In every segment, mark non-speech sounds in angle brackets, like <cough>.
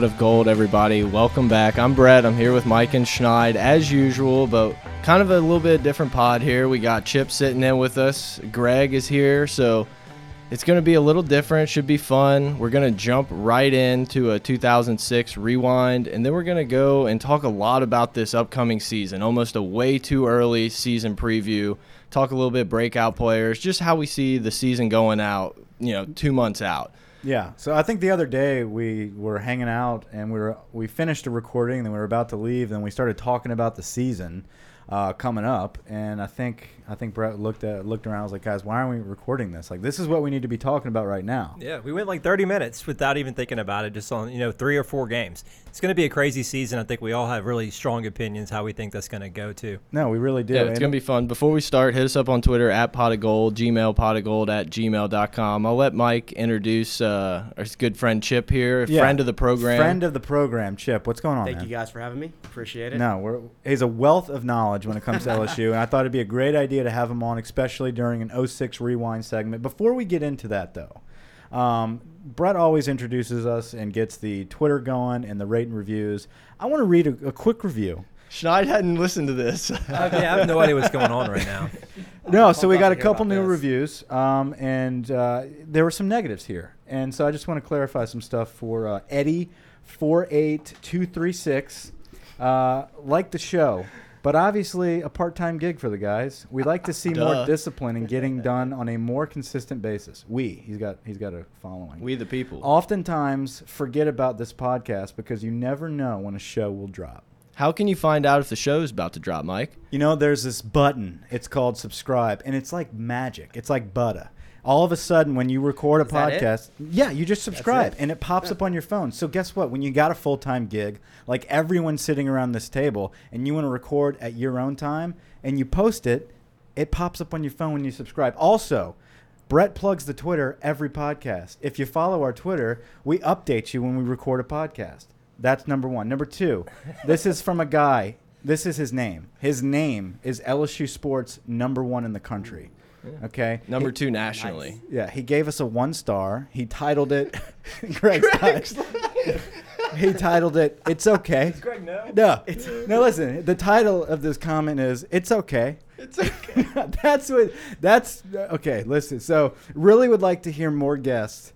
Pot of Gold, everybody. Welcome back. I'm Brett. I'm here with Mike and Schneid as usual, but kind of a little bit different pod here. We got Chip sitting in with us. Greg is here, so it's going to be a little different. Should be fun. We're going to jump right into a 2006 rewind, and then we're going to go and talk a lot about this upcoming season. Almost a way too early season preview. Talk a little bit breakout players, just how we see the season going out. You know, two months out. Yeah. So I think the other day we were hanging out and we were we finished a recording, then we were about to leave, and we started talking about the season uh, coming up, and I think I think Brett looked at looked around. I was like, guys, why aren't we recording this? Like, this is what we need to be talking about right now. Yeah, we went like 30 minutes without even thinking about it, just on you know three or four games. It's going to be a crazy season. I think we all have really strong opinions how we think that's going to go too. No, we really do. Yeah, it's going to be fun. Before we start, hit us up on Twitter at pot of gold, Gmail pot of gold at gmail.com. I'll let Mike introduce uh, our good friend Chip here, Yeah. friend of the program. Friend of the program, Chip. What's going on? Thank man? you guys for having me. Appreciate it. No, we're, he's a wealth of knowledge when it comes to <laughs> LSU, and I thought it'd be a great idea to have him on, especially during an 06 rewind segment. Before we get into that, though, um, Brett always introduces us and gets the Twitter going and the rate and reviews. I want to read a, a quick review. Schneid hadn't listened to this. <laughs> Okay, I have no idea what's going on right now. <laughs> No, so we got a couple new this. reviews, um, and uh, there were some negatives here, and so I just want to clarify some stuff for uh, Eddie four eight two three six. Uh, like the show, but obviously a part-time gig for the guys. We like to see more discipline and getting done on a more consistent basis. We, he's got he's got a following. we the people. oftentimes forget about this podcast because you never know when a show will drop. How can you find out if the show's about to drop, Mike? You know, there's this button. It's called subscribe, and it's like magic. It's like butter. All of a sudden, when you record a Is that it? podcast, yeah, you just subscribe, it? and it pops up on your phone. So guess what? When you got a full time gig, like everyone sitting around this table, and you want to record at your own time, and you post it, it pops up on your phone when you subscribe. Also. Brett plugs the Twitter every podcast. If you follow our Twitter, we update you when we record a podcast. That's number one. Number two, <laughs> this is from a guy. This is his name. His name is LSU Sports number one in the country. Okay. Number He- two nationally. Yeah, he gave us a one star. He titled it. <laughs> Greg's, <laughs> he titled it. It's okay. Greg, no. No, no. Listen, the title of this comment is "It's okay." It's okay. <laughs> that's what. That's okay. Listen. So, really would like to hear more guests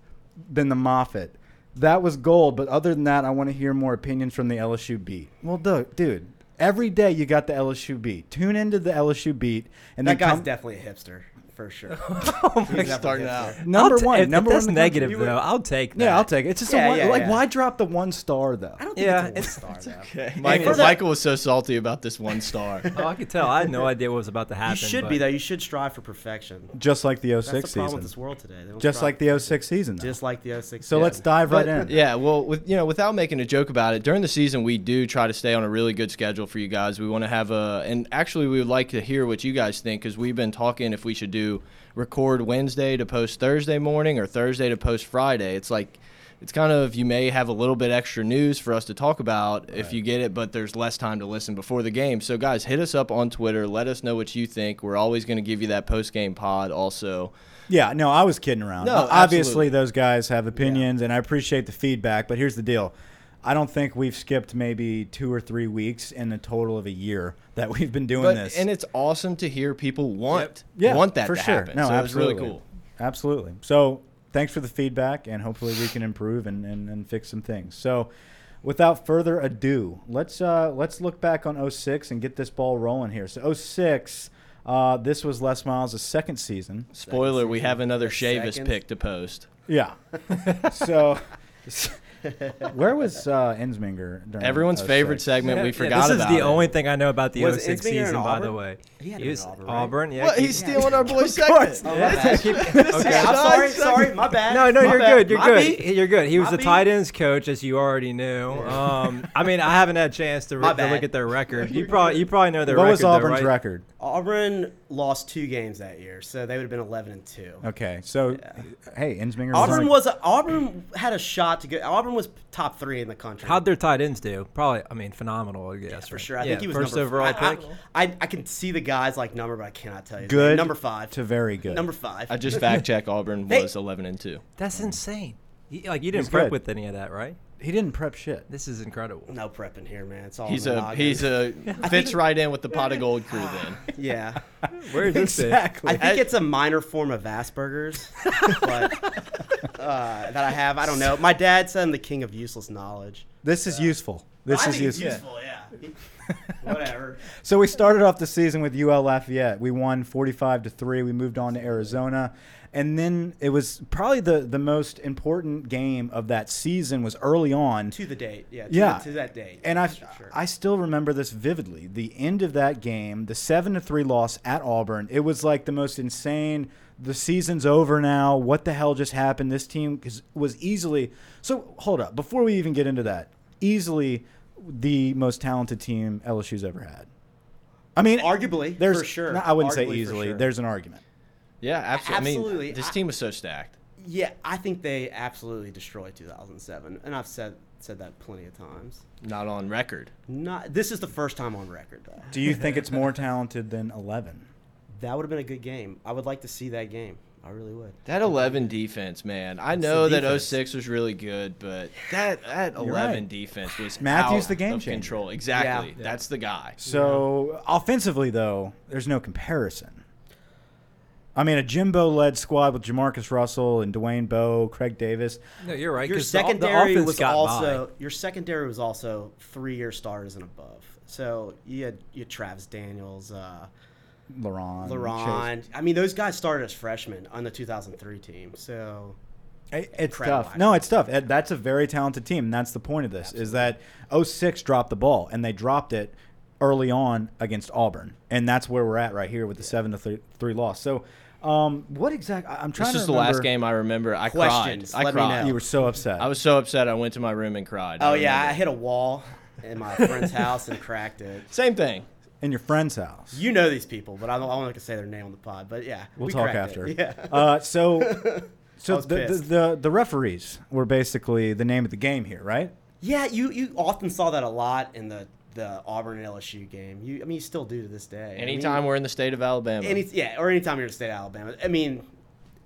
than the Moffat. That was gold. But other than that, I want to hear more opinions from the LSU beat. Well, dude, dude. Every day you got the LSU beat. Tune into the LSU beat, and that then guy's come, definitely a hipster for sure. <laughs> Oh my God. starting out. number I'll ta- one. if- number if that's in the country. negative though. I'll take that. Yeah, I'll take it. It's just Yeah, a one. yeah, like, yeah. why drop the one star though? I don't think Yeah, it's a one it's- star though. Okay. And Michael, for Michael was so salty about this one star. <laughs> Oh, I could tell. I had no <laughs> idea what was about to happen. You should but- be though. You should strive for perfection. Just like the 06 That's the oh problem season. with this world today. They don't Just like the 06 season. Though. just like the 06. so let's dive right in. Yeah, well, with you know, without making a joke about it, during the season we do try to stay on a really good schedule for you guys. We want to have a, and actually we would like to hear what you guys think because we've been talking if we should do record Wednesday to post Thursday morning or Thursday to post Friday. It's like. It's kind of you may have a little bit extra news for us to talk about if you get it, but there's less time to listen before the game. So guys, hit us up on Twitter. Let us know what you think. We're always going to give you that post game pod. Also, Yeah, no, I was kidding around. No, Obviously, absolutely. those guys have opinions, and I appreciate the feedback. But here's the deal: I don't think we've skipped maybe two or three weeks in the total of a year that we've been doing but this. and it's awesome to hear people want yeah, want that for to sure. happen. No, so absolutely, it's really cool. Absolutely. So thanks for the feedback, and hopefully we can improve and, and, and fix some things. So. Without further ado, let's uh, let's look back on 06 and get this ball rolling here. So 06, uh, this was Les Miles' second season. Spoiler: We have another Shavis second. pick to post. Yeah. <laughs> so, <laughs> where was uh, Ensminger? During Everyone's 06? favorite segment. We Yeah, forgot this about is the it. only thing I know about the Was 06 Ensminger season, by the way. He had He was in Auburn, Auburn, right? yeah. What? keep- He's stealing our boy's <laughs> course. segment. Yeah, <laughs> keep- <laughs> Okay, okay. I'm sorry. Sorry, my bad. No, no, My you're bad. good. You're My good. beat. You're good. He was My the beat. tight ends coach, as you already knew. Um, I mean, I haven't had a chance to, re- to look at their record. You probably, you probably know their What record. was though, Auburn's right? record? Auburn lost two games that year, so they would have been 11 and two. Okay, so hey, Ensminger. Auburn was, was Auburn had a shot to go. Auburn was top three in the country. How'd their tight ends do? Probably, I mean, phenomenal. I guess for right? sure. I Yeah, think he was first number overall I, pick. I, I, I can see the guys like number, but I cannot tell you. good. Number five. to very good. Number five. I just fact check. <laughs> Auburn They- was 11 and two. That's insane. You, like you didn't He's prep good. with any of that, right? He didn't prep shit. This is incredible. No prep in here, man. It's all He's a noggin. he's a <laughs> fits right in with the pot of gold crew. <laughs> Then yeah. <laughs> Where is this? exactly. I think it's a minor form of Asperger's, but uh, that I have. I don't know. My dad said I'm the king of useless knowledge. this is useful. This I is think it's useful. useful. Yeah. <laughs> Whatever. So we started off the season with UL Lafayette. We won 45 to 3. We moved on to Arizona. And then it was probably the, the most important game of that season was early on. To the date. Yeah. To Yeah. The, to that date. And I, sure. I still remember this vividly. The end of that game, the seven to three loss at Auburn. It was like the most insane. The season's over now. What the hell just happened? This team was easily. So hold up. Before we even get into that, easily the most talented team LSU's ever had. I mean, Arguably, there's. for sure. no, I wouldn't Arguably, say easily. sure. There's an argument. yeah, absolutely. I Absolutely. mean, this I- team was so stacked. Yeah, I think they absolutely destroyed 2007, and I've said said that plenty of times. Not on record. Not this is the first time on record though. Do you think <laughs> it's more talented than 11? That would have been a good game. I would like to see that game. I really would. That 11 defense, man. I know that defense. 06 was really good, but that that 11 right. defense was <sighs> Matthews out the game of changer. control. Exactly. Yeah. That's the guy. So offensively, though, there's no comparison. I mean, a Jimbo-led squad with Jamarcus Russell and Dwayne Bowe, Craig Davis. No, you're right. Your 'cause the- the secondary was got also by. your secondary was also three year stars and above. So you had you had Travis Daniels, uh, LaRon, LaRon. I mean, those guys started as freshmen on the 2003 team. So It's Incredible, tough. No, it's tough. That's a very talented team, and that's the point of this. Is that 06 dropped the ball, and they dropped it early on against Auburn, and that's where we're at right here with the seven to three, three loss. So, um, what exactly? I'm trying to do? This is the last game I remember. I Questions, cried. I let me cried. know. You were so upset. I was so upset. I went to my room and cried. oh I yeah, I hit a wall in my friend's <laughs> house and cracked it. Same thing. In your friend's house. You know these people, but I don't. I don't want to say their name on the pod. But yeah, We'll we talk after. It. Yeah. Uh, so, <laughs> so the, the, the the referees were basically the name of the game here, right? Yeah, you you often saw that a lot in the the Auburn and LSU game. You, I mean, you still do to this day. I mean, Anytime we're in the state of Alabama. Any, yeah, or anytime you're in the state of Alabama. I mean,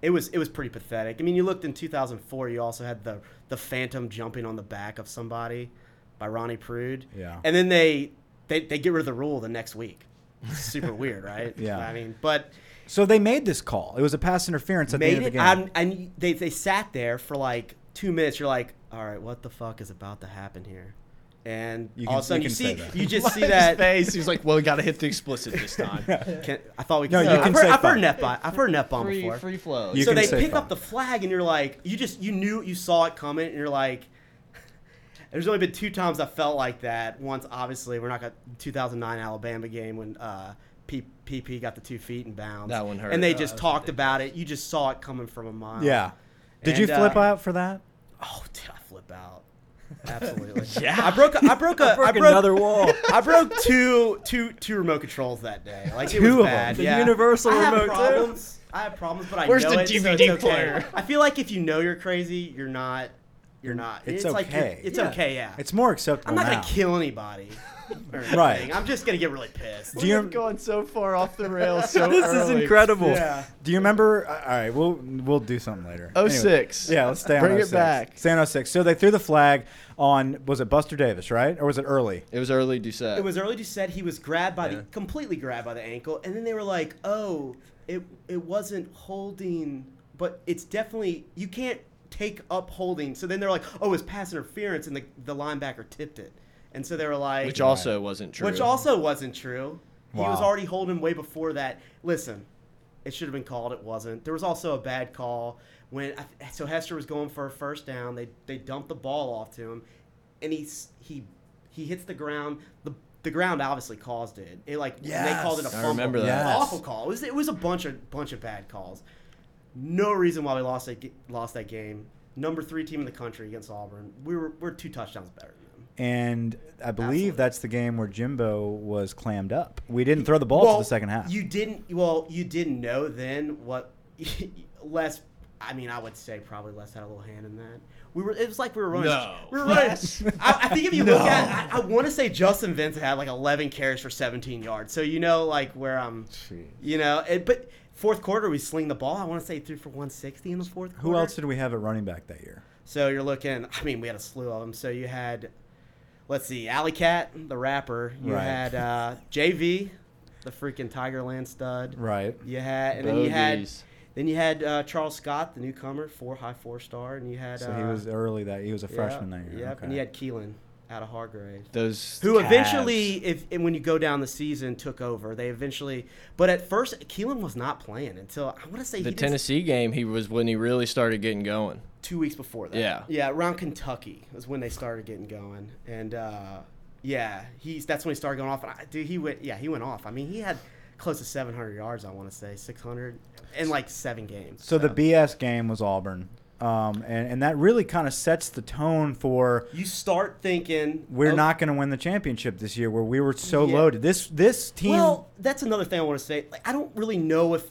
it was it was pretty pathetic. I mean, you looked in 2004. You also had the the Phantom jumping on the back of somebody by Ronnie Prude. Yeah. And then they they, they get rid of the rule the next week. It's super <laughs> weird, right? Yeah. I mean, but So they made this call. It was a pass interference at the made end of the game. and, and they they sat there for like two minutes. You're like, all right, what the fuck is about to happen here? And You all of a can- you sudden you, see you just <laughs> see that. face. He's like, "Well, we got to hit the explicit this <laughs> time." Can, I thought we No, could. you say- can I've heard, say I've heard fuck. net bomb. I've heard net bomb free, before. free flow. You so they pick fuck. up the flag, and you're like, you just you knew you saw it coming, and you're like. There's only been two times I felt like that. Once, obviously, we're not got 2009 Alabama game when uh, P- PP got the two feet in bounds. That one hurt. And they Uh, just talked about it. You just saw it coming from a mile. yeah. Did And, you flip uh, out for that? Oh, did I flip out. Absolutely. <laughs> Yeah. I broke. A, I broke a. I broke broke another wall. <laughs> I broke two, two, two remote controls that day. Like it Two of was them. bad. The yeah. universal I have remote, too. problems. I have problems, but I Where's know the it, so DVD it's okay. player? I feel like if you know you're crazy, you're not. You're not. It's like you're- okay. it's Yeah. okay. Yeah. It's more acceptable I'm not now. gonna kill anybody. <laughs> Right. I'm just gonna get really pissed. Do you- We've gone so far off the rails <laughs> so this is incredible. Yeah. Do you remember? uh, All right, we'll we'll do something later. Oh Anyway. six. Yeah, let's stay on Bring it back. Stay on 06. So they threw the flag on was it Buster Davis, right? Or was it early? It was Early Doucet. It was Early Doucet he was grabbed by Yeah. the completely grabbed by the ankle, and then they were like, "Oh, it it wasn't holding, but it's definitely you can't take up holding." So then they're like, "Oh, it was pass interference," and the the linebacker tipped it, and so they were like, which also wasn't true. which also wasn't true. He was already holding way before that. Listen, it should have been called. It wasn't. There was also a bad call when I- so Hester was going for a first down. They they dumped the ball off to him, and he's he he hits the ground. The the ground obviously caused it. It like they called it a I fumble. remember that. Yes. Awful call. It was it was a bunch of bunch of bad calls. No reason why we lost that lost that game. Number three team in the country against Auburn. We were we're two touchdowns better than them. And I believe Absolutely. that's the game where Jimbo was clammed up. We didn't throw the ball to the second half. You didn't. Well, you didn't know then what. <laughs> Les, I mean, I would say probably Les had a little hand in that. We were. It was like we were running. No. we were running. I, I think if you look at, I, I want to say Justin Vincent had like 11 carries for 17 yards. So you know, like where I'm. You know, it, but fourth quarter we sling the ball. I want to say threw for 160 in the fourth quarter. Who else did we have at running back that year? So you're looking. I mean, we had a slew of them. So you had, let's see, Alley Cat, the rapper. You Right. had uh, JV, the freaking Tigerland stud. Right. You had, and then you had, Bogies. Then you had uh, Charles Scott, the newcomer, four high four star, and you had. So uh, he was early that he was a yeah, freshman that year. Yep, okay. and you had Keiland out of Hargrave those who Cavs. eventually, if and when you go down the season, took over. They eventually, but at first, Keiland was not playing until I want to say the he Tennessee game, he was when he really started getting going. two weeks before that. Yeah. yeah, around Kentucky was when they started getting going, and uh, yeah, he's that's when he started going off. And I, dude, he went, yeah, he went off. I mean, he had close to 700 yards. I want to say 600 in like seven games. So the BS game was Auburn, um, and and that really kind of sets the tone for you start thinking we're oh, not going to win the championship this year, where we were so Yeah. loaded. This this team. Well, that's another thing I want to say. Like, I don't really know if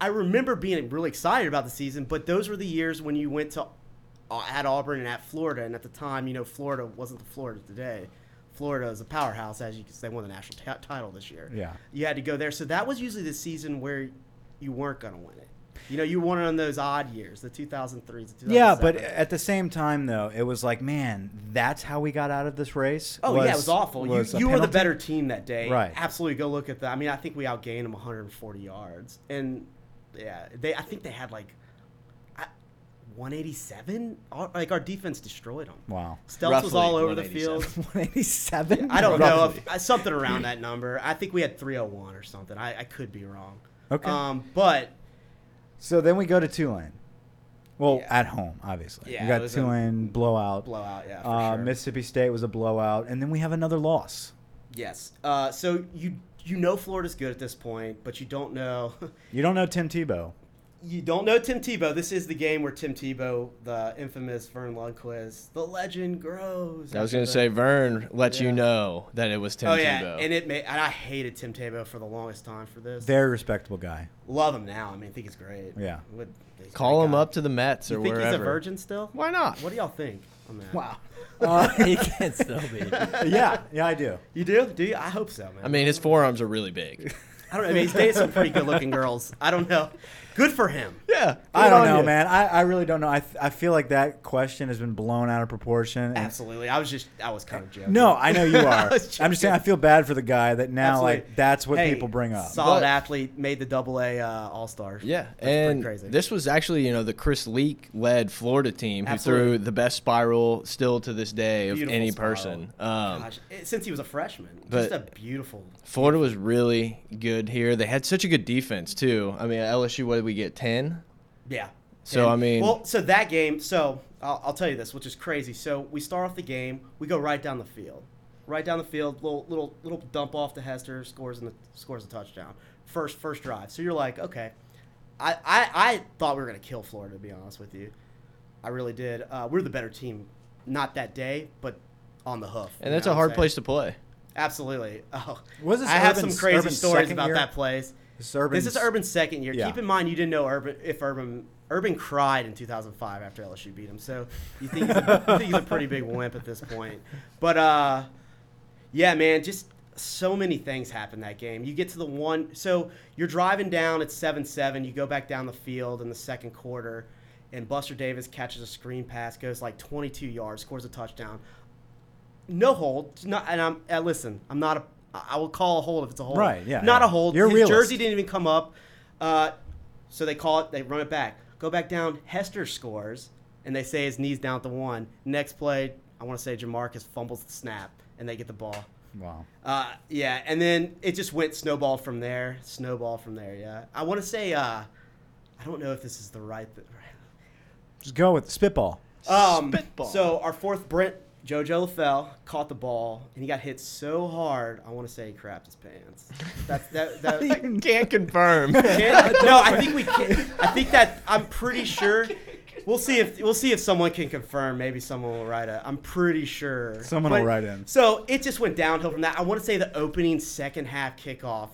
I remember being really excited about the season, but those were the years when you went to uh, at Auburn and at Florida, and at the time, you know, Florida wasn't the Florida today. Florida is a powerhouse, as you can say, won the national t- title this year. Yeah. you had to go there, so that was usually the season where you weren't going to win it. You know, you won it on those odd years, the 2003s, the yeah, but at the same time, though, it was like, man, that's how we got out of this race. Oh yeah, it was awful. was you you were the better team that day. Right. Absolutely. Go look at that. I mean, I think we outgained them 140 yards, and yeah, they. I think they had like 187. Our- Like our defense destroyed them. Wow. Steltz was all over the field. 187. <laughs> I don't know if uh, something around that number. I think we had 301 or something. I, I could be wrong. Okay. Um, but So then we go to Tulane. Well, Yeah. at home, obviously. Yeah, we got Tulane blowout. blowout. Yeah. For Uh, sure. Mississippi State was a blowout, and then we have another loss. Yes. Uh, so you you know Florida's good at this point, but you don't know. You don't know Tim Tebow. You don't know Tim Tebow. This is the game where Tim Tebow, the infamous Verne Lundquist, the legend grows. I was gonna say Verne let Yeah. you know that it was Tim oh yeah, Tebow. and it made, and I hated Tim Tebow for the longest time for this. Very respectable guy. Love him now. I mean, I think he's great. Yeah. Would- he's Call great him guy. up to the Mets or You think wherever. he's a virgin still? Why not? What do y'all think on that? Wow. <laughs> Uh, <laughs> he can't still be. <laughs> yeah, yeah, I do. You do? Do you? I hope so, man. I mean, his forearms are really big. I don't know. I mean, he's dated some pretty good-looking girls. I don't know. Good for him. yeah, I don't know, man. I, I really don't know. I, th- I feel like that question has been blown out of proportion. Absolutely. I was just, I was kind of joking. No, I know you <laughs> are. I I'm just saying. I feel bad for the guy that now Absolutely. like that's what Hey, people bring up. Solid But- athlete, made the Double A uh, All Stars. Yeah, That's and crazy. this was actually you know the Chris Leak led Florida team who Absolutely. threw the best spiral still to this day of Beautiful any spiral. person. Um, Gosh, since he was a freshman, but- just a beautiful. Florida was really good here. They had such a good defense too. I mean, at LSU, what did we get? Ten. Yeah. So, I mean- well, so that game. So I'll, I'll tell you this, which is crazy. So we start off the game, we go right down the field, right down the field, little little little dump off to Hester, scores and scores a touchdown, first first drive. So you're like, okay, I I, I thought we were gonna kill Florida. To be honest with you, I really did. Uh, we're the better team, not that day, but on the hoof. And that's a hard place to play. Absolutely. <laughs> Oh, Was this I have some crazy Urban's stories about year? that place. This is Urban's- This is Urban's second year. Yeah. Keep in mind, you didn't know Urban if Urban Urban cried in 2005 after LSU beat him. So you think he's a, you think he's a pretty big wimp at this point. But uh, yeah, man, just so many things happen that game. You get to the one, so you're driving down. It's seven seven. You go back down the field in the second quarter, and Buster Davis catches a screen pass, goes like 22 yards, scores a touchdown. No hold. Not, and I'm uh, listen. I'm not a. I will call a hold if it's a hold. Right, yeah, Not yeah. a hold. You're His jersey didn't even come up. Uh, so they call it. They run it back. Go back down. Hester scores, and they say his knees down at the one. Next play, I want to say Jamarcus fumbles the snap, and they get the ball. Wow. Uh, yeah, and then it just went snowball from there. Snowball from there. Yeah, I want to say. Uh, I don't know if this is the right. Just go with spitball. Um, Spitball. So our fourth Brent JoJo LaFell caught the ball and he got hit so hard. I want to say he crapped his pants. That's that. <laughs> that Can't confirm. <laughs> Can't- <laughs> no, I think we can. I think that I'm pretty sure. We'll see if we'll see if someone can confirm. Maybe someone will write it. I'm pretty sure. Someone will write in. So it just went downhill from that. I want to say the opening second half kickoff,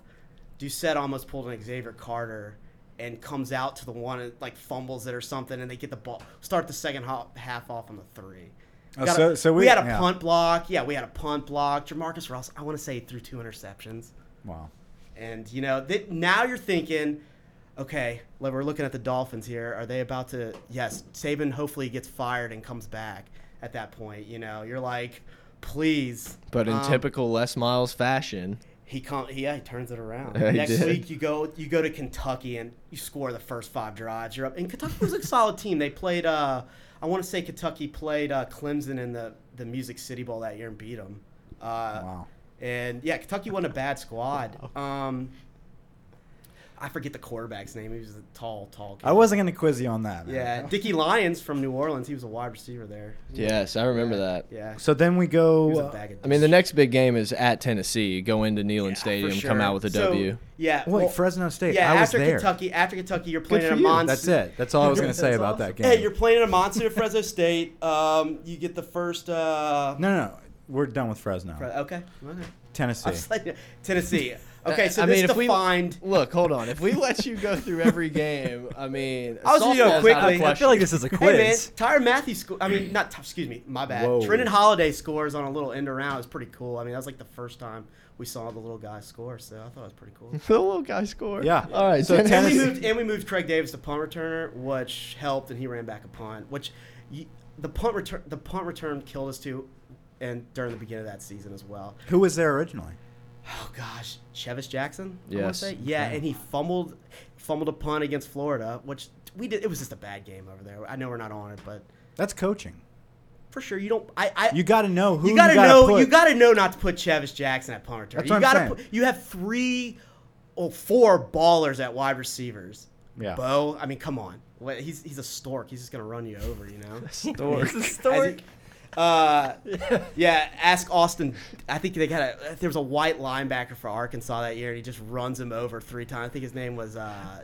Doucet almost pulled an Xavier Carter and comes out to the one and like fumbles it or something, and they get the ball. Start the second half off on the three. Oh, Got a- so- so we- had a yeah. punt block. Yeah, we had a punt block. Jamarcus Russell. I want to say threw two interceptions. Wow. And you know, that now you're thinking, okay, like, we're looking at the Dolphins here. Are they about to? Yes, Saban hopefully gets fired and comes back at that point. You know, you're like, please. But in Um, typical Les Miles fashion, he come, he, yeah, he turns it around. <laughs> Yeah, Next did. week, you go, you go to Kentucky and you score the first five drives. You're up, and Kentucky was a solid team. They played, uh, I want to say Kentucky played uh, Clemson in the the Music City Bowl that year and beat them. Uh, Wow. And yeah, Kentucky wasn't a bad squad. <laughs> Um, I forget the quarterback's name. He was a tall, tall. Kid. I wasn't gonna quiz you on that. man. Yeah, Dicky Lyons from New Orleans. He was a wide receiver there. yes, I remember Yeah, that. Yeah. So then we He go. was a bag of I mean, the next big game is at Tennessee. Go into Neyland Yeah, for Stadium, come out with a So, W. Yeah. wait, well, Fresno State. Yeah, I was after there. Kentucky, after Kentucky, you're playing in a you. monster. That's it. That's all I was gonna say That's about that <laughs> game. Hey, you're playing in a monster at Fresno State. Um, you get the first. Uh, no, no, no. We're done with Fresno. Fre- okay. Okay. Tennessee. <laughs> Like, Tennessee. Okay, so I this mean, if we defined. look, hold on. If we let you go through every game, I mean, I was gonna go softball's quickly. I feel like this is a quiz. Hey man, quiz. Tyrann Mathieu sco- I mean, not. Excuse me, my bad. Whoa. Trindon Holliday scores on a little end around. It was pretty cool. I mean, that was like the first time we saw the little guy score, so I thought it was pretty cool. <laughs> the little guy scored. Yeah. All right. So So and we moved and we moved Craig Davis to punt returner, which helped, and he ran back a punt. Which you, the punt return the punt return killed us too, and during the beginning of that season as well. Who was there originally? Oh gosh, Chevis Jackson. I wanna Yes. say. Yeah, and he fumbled fumbled a punt against Florida, which we did. It was just a bad game over there. I know we're not on it, but That's coaching. for sure you don't. I. I You got to know who you gotta, gotta know. put. You gotta know not to put Chevis Jackson at punt return. That's you what I'm gotta saying. put. You have three or four ballers at wide receivers. Yeah. Bo, I mean, come on. What, he's he's a stork. He's just gonna run you over, you know. <laughs> Stork. <laughs> As he- uh, <laughs> yeah. Ask Austin. I think they got a. There was a white linebacker for Arkansas that year, and he just runs him over three times. I think his name was uh,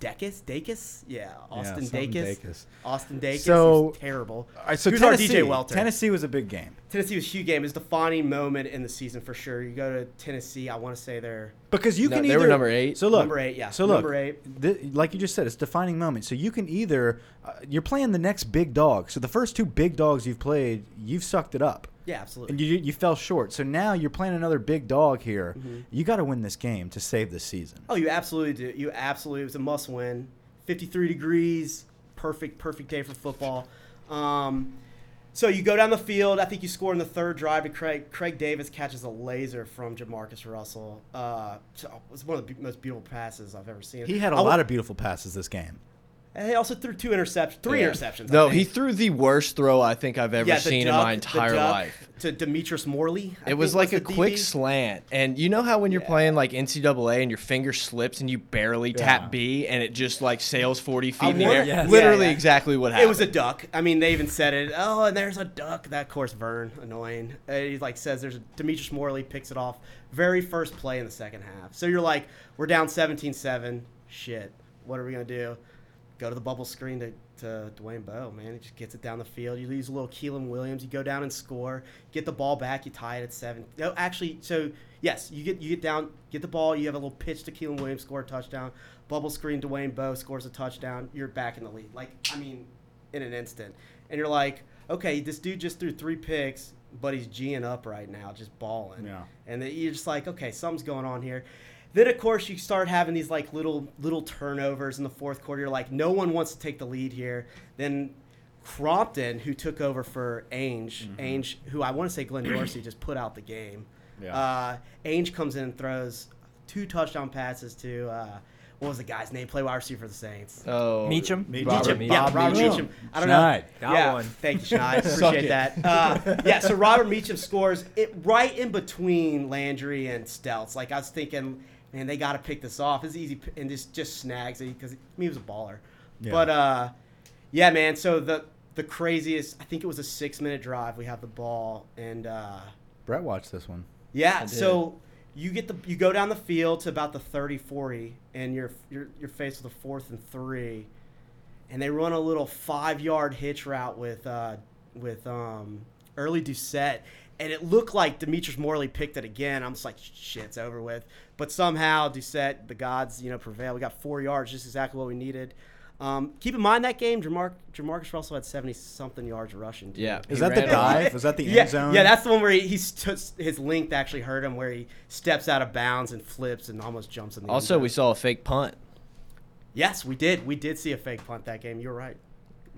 Dekis. Dakis. Yeah, Austin something Dakis. Dakis. Austin Dakis. So- was terrible. All right, so He Tennessee, DJ Welter. Tennessee was a big game Tennessee was a huge game. It's the defining moment in the season for sure. You go to Tennessee. I want to say they're because you No, can they either were number eight. So look, Number eight, yeah. So look, Number eight. thi- like you just said, it's a defining moment. So you can either uh, you're playing the next big dog. So the first two big dogs you've played, you've sucked it up. Yeah, absolutely. And you, you fell short. So now you're playing another big dog here. Mm-hmm. You got to win this game to save the season. Oh, you absolutely do. You absolutely. It was a must win. 53 degrees. Perfect, perfect day for football. Um, so you go down the field. I think you score in the third drive to Craig. Craig Davis catches a laser from Jamarcus Russell. Uh, was one of the most beautiful passes I've ever seen. He had a I lot of beautiful passes this game. And he also threw two interceptions, three Yeah. interceptions. No, he threw the worst throw I think I've ever Yeah, seen duck- in my the entire duck life. To Demetrice Morley. I It was think like a quick DB. slant, and you know how when you're Yeah. playing like NCAA and your finger slips and you barely Yeah. tap B and it just like sails 40 feet I in the air. Yes. Literally Yeah, yeah. exactly what happened. It was a duck. I mean, they even said it. Oh, and there's a duck. That, course, Verne, annoying. Uh, he like says there's a Demetrice Morley picks it off. Very first play in the second half. So you're like, we're down 17-7. Shit. What are we gonna do? Go to the bubble screen to, to Dwayne Bowe, man. He just gets it down the field. You lose a little Keiland Williams. You go down and score. Get the ball back. You tie it at seven. No, actually, so yes, you get you get down, get the ball. You have a little pitch to Keiland Williams, score a touchdown. Bubble screen. Dwayne Bowe scores a touchdown. You're back in the lead. Like I mean, in an instant. And you're like, okay, this dude just threw three picks, but he's G'ing up right now, just balling. Yeah. And then you're just like, okay, something's going on here. Then of course you start having these like little little turnovers in the fourth quarter. You're like, no one wants to take the lead here. Then Crompton, who took over for Ainge, Ainge, who I want to say Glenn Dorsey just put out the game. Yeah. Uh, Ainge comes in and throws two touchdown passes to uh, what was the guy's name? Play wide receiver for the Saints. oh, Meachem. Meachem. Robert Meachem. Yeah, Robert Meachem. Meachem. I don't Schneid. know. Got yeah, one. thank you, Schneid. <laughs> Appreciate that. Uh, yeah, so Robert Meachem scores it right in between Landry and Steltz. Like I was thinking, man, they got to pick this off. It's easy, and just just snags it because he was a baller. Yeah. But uh, yeah, man. So the the craziest, I think it was a six minute drive. We have the ball, and uh, Brett watched this one. yeah, so you get the you go down the field to about the 30 40 and you're you're you're faced with a fourth and 3 and they run a little 5-yard hitch route with uh with um Early Doucet and it looked like Demetrice Morley picked it again. I'm just like shit, it's over with. But somehow Doucet, the gods, you know, prevail. We got 4 yards, just exactly what we needed. Um, keep in mind that game, Jamar- Jamarcus Russell had 70 something yards rushing. too. Yeah. Is he that the ran it. dive? Was that the <laughs> yeah, end zone? Yeah, that's the one where he, he's t- his length actually hurt him, where he steps out of bounds and flips and almost jumps in the. end Also, zone. we saw a fake punt. Yes, we did. We did see a fake punt that game. You're right.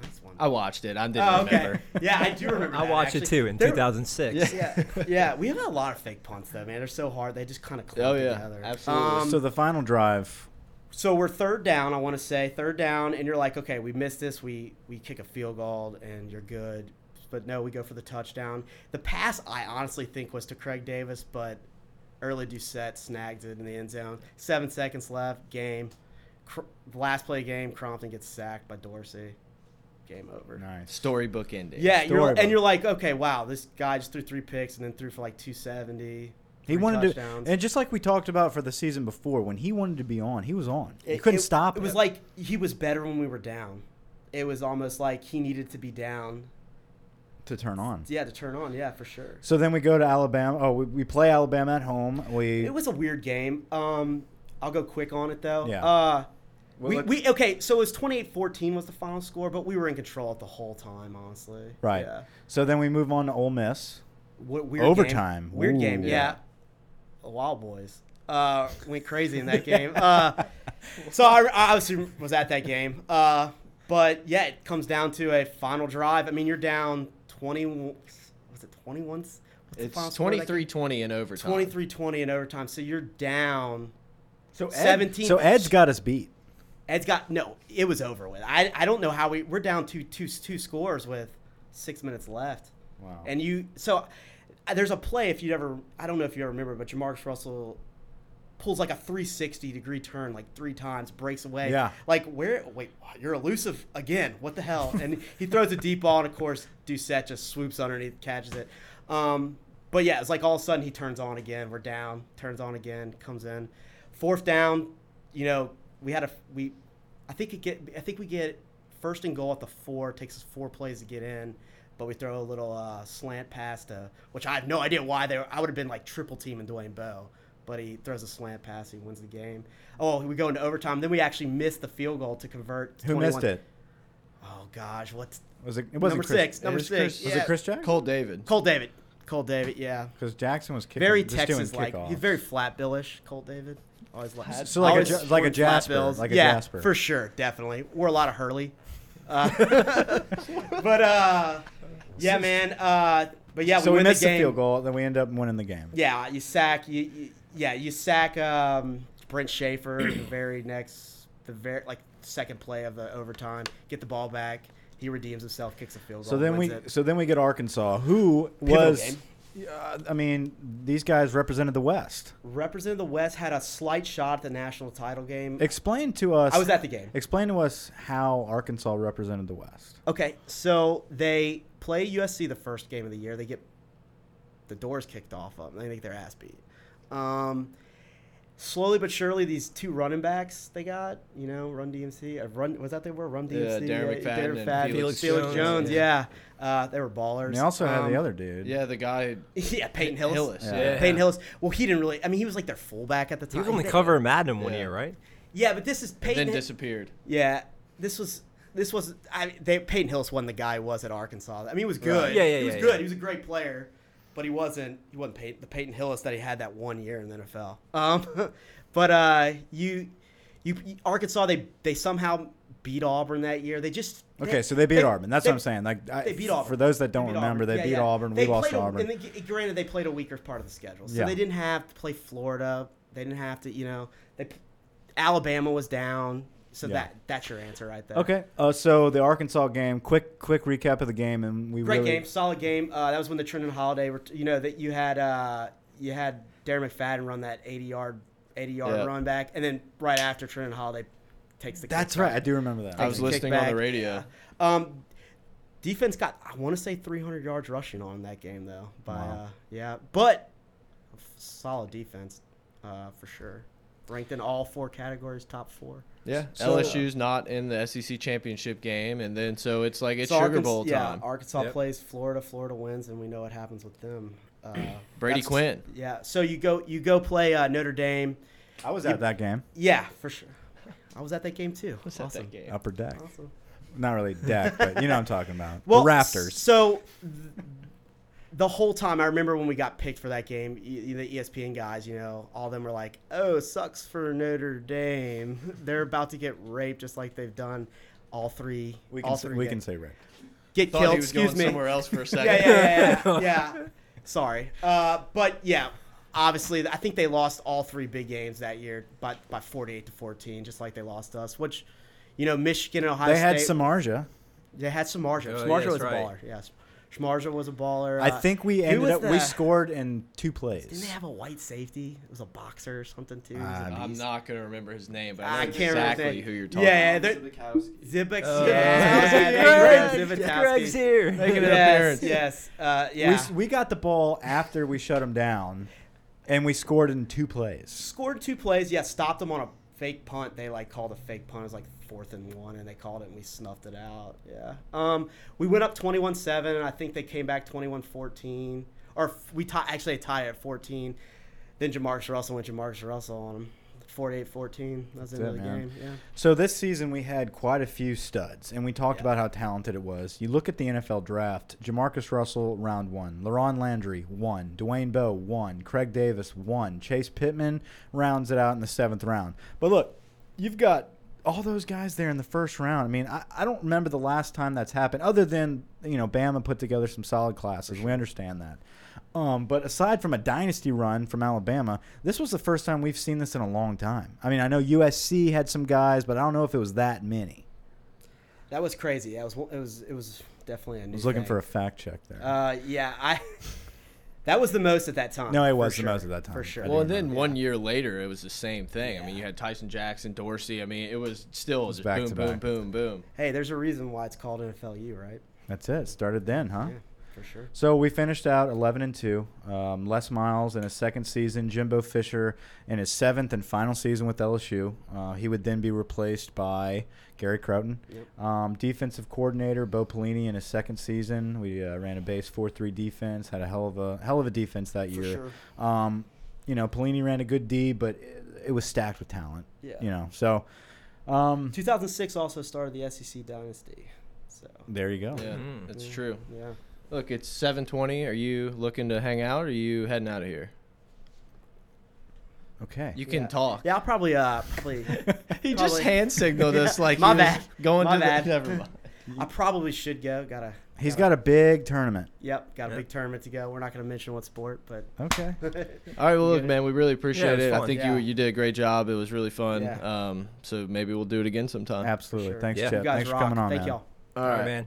Nice one. I watched it. I didn't Oh, okay. remember. Yeah, I do remember. <laughs> I that, watched it too in There- 2006. Yeah, yeah. <laughs> We have a lot of fake punts though, man. They're so hard. They just kind of clump Oh, yeah. together. Absolutely. Um, so the final drive. so we're third down. I want to say third down, and you're like, okay, we missed this. We we kick a field goal, and you're good. But no, we go for the touchdown. The pass, I honestly think was to Craig Davis, but Early Doucet snagged it in the end zone. Seven seconds left. Game. Cr- last play game. Crompton gets sacked by Dorsey. Game over. Nice. Storybook ending. Yeah, you're, and you're like, okay, wow, this guy just threw three picks and then threw for like 270. He wanted touchdowns. to, and just like we talked about for the season before, when he wanted to be on, he was on. You It- couldn't it- stop. It was him. like he was better when we were down. It was almost like he needed to be down. to turn on. Yeah, to turn on. Yeah, for sure. So then we go to Alabama. Oh, we, we play Alabama at home. We It was a weird game. Um, I'll go quick on it though. Yeah. Uh, Well, we, let- we okay. So it was 28-14 was the final score, but we were in control the whole time, honestly. right. Yeah. So then we move on to Ole Miss. What weird Overtime. Game. Weird Ooh. game. Yeah. Yeah. The Wild Boys uh, went crazy in that <laughs> game. Uh, so I, I obviously was at that game. Uh, but yeah, it comes down to a final drive. I mean, you're down 20. Was it 21? It's final score of that game? 23-20 in overtime. 23-20 in overtime. So you're down. So 17 So Ed's got us beat. Ed's got no. It was over with. I, I don't know how we we're down two two two scores with six minutes left. Wow. And you so uh, there's a play if you ever I don't know if you ever remember, but Jamarcus Russell pulls like a 360 degree turn like three times, breaks away. Yeah. Like where? Wait, you're elusive again. What the hell? And <laughs> he throws a deep ball, and of course Doucet just swoops underneath, catches it. Um, but yeah, it's like all of a sudden he turns on again. We're down, turns on again, comes in. Fourth down, you know, we had a we, I think it get I think we get first and goal at the four. It takes us four plays to get in, but we throw a little uh, slant pass to which I have no idea why they. Were, I would have been like triple team teaming Dwayne Bowe, but he throws a slant pass. He wins the game. Oh, we go into overtime. Then we actually missed the field goal to convert. to Who 21. missed it? Oh gosh, what's Was it? It wasn't number Chris, six? Number it was six. Chris- Was yeah. it Chris Jackson? Colt David. Colt David. Colt David. Yeah. Because Jackson was kicking, Very Texas like. He's very flat billish. Colt David. Always like So like a like a Jasper, like a yeah, Jasper. for sure, definitely. Wore a lot of Hurley. Uh, <laughs> but uh, yeah, man. Uh, but yeah, we so we missed the the, field goal, then we end up winning the game. Yeah, you sack. You, you yeah, you sack um, Brent Schaeffer the very next, the very like second play of the overtime. Get the ball back. He redeems himself, kicks a field goal. So then we it. so then we get Arkansas, who was. game. Uh, I mean, these guys represented the West. represented the West had a slight shot at the national title game. Explain to us. I was at the game. Explain to us how Arkansas represented the West. Okay, so they play USC the first game of the year. They get the doors kicked off of them. They make their ass beat. Um, slowly but surely, these two running backs they got, you know, Run DMC. Uh, run was that they were Run DMC, Yeah, DMC. Darren McFadden and Felix Felix Jones. Jones. Yeah, uh, they were ballers. And they also had the Um, other dude. Yeah, the guy <laughs> Yeah, Peyton Hillis. Hillis. Yeah. Yeah. Peyton Hillis. Well, he didn't really. I mean, he was like their fullback at the time. He time. was on the cover of Madden one Yeah. year, right? Yeah, but this is and Peyton. then disappeared. Yeah, this was this was I they Peyton Hillis wasn't the guy was at Arkansas. I mean, he was good. Right. Yeah, yeah, he was yeah, good. yeah. He was a great player, but he wasn't he wasn't Peyton, the Peyton Hillis that he had that one year in the NFL. Um, <laughs> but uh, you, you Arkansas they they somehow beat Auburn that year. They just Okay, so they beat Auburn. That's they- what I'm saying. Like I, They beat Auburn. For those that don't They remember, Auburn. they Yeah, beat yeah. Auburn. They we lost a- Auburn. And they, granted, they played a weaker part of the schedule, so Yeah. they didn't have to play Florida. They didn't have to, you know, they Alabama was down. So Yeah. that that's your answer right there. Okay, uh, so the Arkansas game. Quick, quick recap of the game, and we Great really, game, solid game. Uh, that was when the Trindon Holliday, were you know, that you had uh, you had Darren McFadden run that 80 yard 80 yard Yeah. run back, and then right after Trindon Holliday takes the. That's kickback. right. I do remember that. I was Takes the listening on the kickback. radio. Um, defense got I want to say 300 yards rushing on that game though. By Wow. uh, yeah, but solid defense uh, for sure. Ranked in all four categories, top four. Yeah, So- LSU's not in the SEC championship game, and then so it's like it's So Sugar Arkansas- Bowl yeah, time. Arkansas Yep. plays Florida. Florida wins, and we know what happens with them. Uh, <clears throat> Brady Quinn. Yeah. So you go you go play uh, Notre Dame. I was You- at that game. Yeah, for sure. I was at that game too. What's that, awesome. that game? Upper deck. Awesome. Not really deck, but you know what I'm talking about. <laughs> Well, the Rafters. So th- the whole time I remember when we got picked for that game, the ESPN guys, you know, all of them were like, "Oh, sucks for Notre Dame. <laughs> They're about to get raped just like they've done all three. We all can say, three we can say right. get Thought killed. he was Excuse going me. somewhere else for a <laughs> second. Yeah, yeah, yeah, yeah. <laughs> yeah. Sorry, uh, but yeah, obviously, I think they lost all three big games that year, by by forty-eight to fourteen, just like they lost us. Which, you know, Michigan and Ohio They had State. Samardzija. They had Samardzija. Oh, Samardzija that's was a baller. Yes, Samardzija was a baller. I Uh, think we ended was up. We scored in two plays. Didn't they have a white safety? It was a boxer or something too. He was a Uh, I'm beast. not gonna remember his name, but I I can't remember exactly his who you're talking. Yeah, about. yeah, Zibek. Oh, yeah, yeah. yeah, Greg, Zbikowski. Greg's here. Making an Yes, appearance. yes, uh, yeah. s- we got the ball after we shut them down, and we scored in two plays. scored two plays. Yeah, stopped them on a fake punt. They like called a fake punt. It was like fourth and one, and they called it, and we snuffed it out. Yeah. Um, we went up 21-7. I think they came back 21-14, or we ti actually tied at 14. Then Jamarcus Russell went Jamarcus Russell on them. 48-14. That's the end of the man. game. Yeah. So this season we had quite a few studs, and we talked Yeah. about how talented it was. You look at the NFL draft: Jamarcus Russell, round one; LaRon Landry, one; Dwayne Bowe, one; Craig Davis, one; Chase Pittman rounds it out in the seventh round. But look, you've got all those guys there in the first round. I mean, I, I don't remember the last time that's happened, other than you know Bama put together some solid classes. We understand that. Um, but aside from a dynasty run from Alabama, this was the first time we've seen this in a long time. I mean, I know USC had some guys, but I don't know if it was that many. That was crazy. That was. It was. It was definitely a I new. was looking thing. for a fact check there. Uh, yeah, I. <laughs> That was the most at that time. No, it for was the most at that time. For sure. Well, and then remember. one year later, it was the same thing. I mean, you had Tyson Jackson, Dorsey. I mean, it was still was just back boom, boom, boom, boom. Hey, there's a reason why it's called NFLU, right? That's it. Started then, huh? Yeah, for sure. So we finished out 11 and 2. Um, Les Miles in his second season, Jimbo Fisher in his seventh and final season with LSU. Uh, he would then be replaced by Gary Crowton. Yep. Um, defensive coordinator Bo Pelini in his second season. We uh, ran a base 4-3 defense. Had a hell of a hell of a defense that For year. sure. Um, you know, Pelini ran a good D, but it, it was stacked with talent. Yeah. You know, so um, 2006 also started the SEC dynasty. So. there you go. Yeah, Mm. that's yeah, true. Yeah. Look, it's 7:20. Are you looking to hang out, or are you heading out of here? Okay. You can Yeah. talk. Yeah, I'll probably uh probably <laughs> He just Probably. hand signaled us <laughs> like My he was bad. going My to bad. the. <laughs> Never mind. I probably should go. Gotta. He's gotta- got a big tournament. Yep, got a big tournament to go. We're not gonna mention what sport, but. Okay. All right, well, look, man, we really appreciate it was it. I fun. think Yeah. you you did a great job. It was really fun. Yeah. Um, so maybe we'll do it again sometime. Absolutely. Sure. Thanks, Yeah. Chip. you guys Thanks rock. for coming on, Thank man. y'all. All All right, right, man.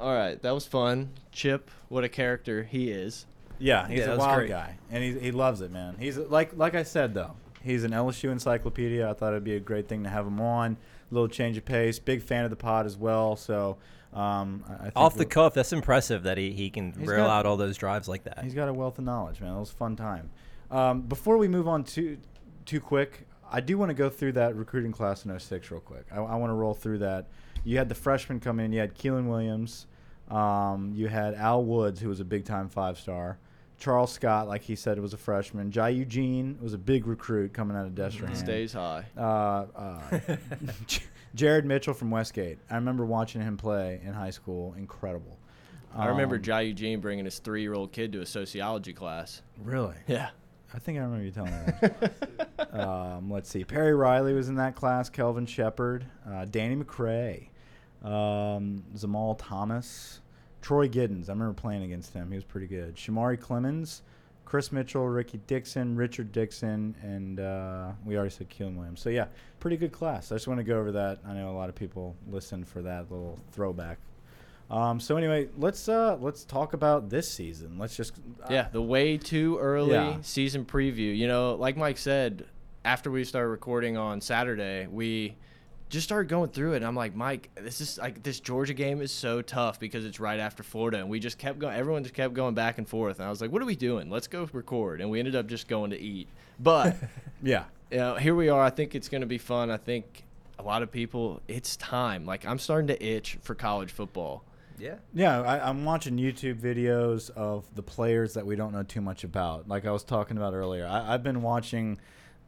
All right, that was fun. Chip, what a character he is. Yeah, he's Yeah, a wild great. guy, and he he loves it, man. He's like like I said though, he's an LSU encyclopedia. I thought it'd be a great thing to have him on. A little change of pace. Big fan of the pod as well. So, um, I I think Off the cuff, that's impressive that he, he can rail got- out all those drives like that. He's got a wealth of knowledge, man. It was a fun time. Um, before we move on too too quick, I do want to go through that recruiting class in 06 real quick. I, I want to roll through that. You had the freshmen come in. You had Keiland Williams. Um, you had Al Woods, who was a big time five star. Charles Scott, like he said, was a freshman. Jai Eugene was a big recruit coming out of Destrehan. Stays high. Uh, uh, <laughs> <laughs> Jared Mitchell from Westgate. I remember watching him play in high school. Incredible. I remember Um, Jai Eugene bringing his three-year-old kid to a sociology class. Really? Yeah. I think I remember you telling me that. <laughs> um, let's see. Perry Riley was in that class. Kelvin Sheppard, uh, Danny McCray, um, Zamal Thomas, Troy Giddens. I remember playing against him. He was pretty good. Shamari Clemens, Chris Mitchell, Ricky Dixon, Richard Dixon, and uh, we already said Keiland Williams. So yeah, pretty good class. I just want to go over that. I know a lot of people listen for that little throwback. Um, so anyway, let's uh, let's talk about this season. Let's just Yeah, the way too early Yeah. season preview. You know, like Mike said, after we started recording on Saturday, we just started going through it. And I'm like, Mike, this is like this Georgia game is so tough because it's right after Florida, and we just kept going. Everyone just kept going back and forth, and I was like, what are we doing? Let's go record. And we ended up just going to eat. But <laughs> yeah. you know, here we are. I think it's going to be fun. I think a lot of people, it's time. Like I'm starting to itch for college football. yeah. Yeah, I, I'm watching YouTube videos of the players that we don't know too much about. Like I was talking about earlier, I, I've been watching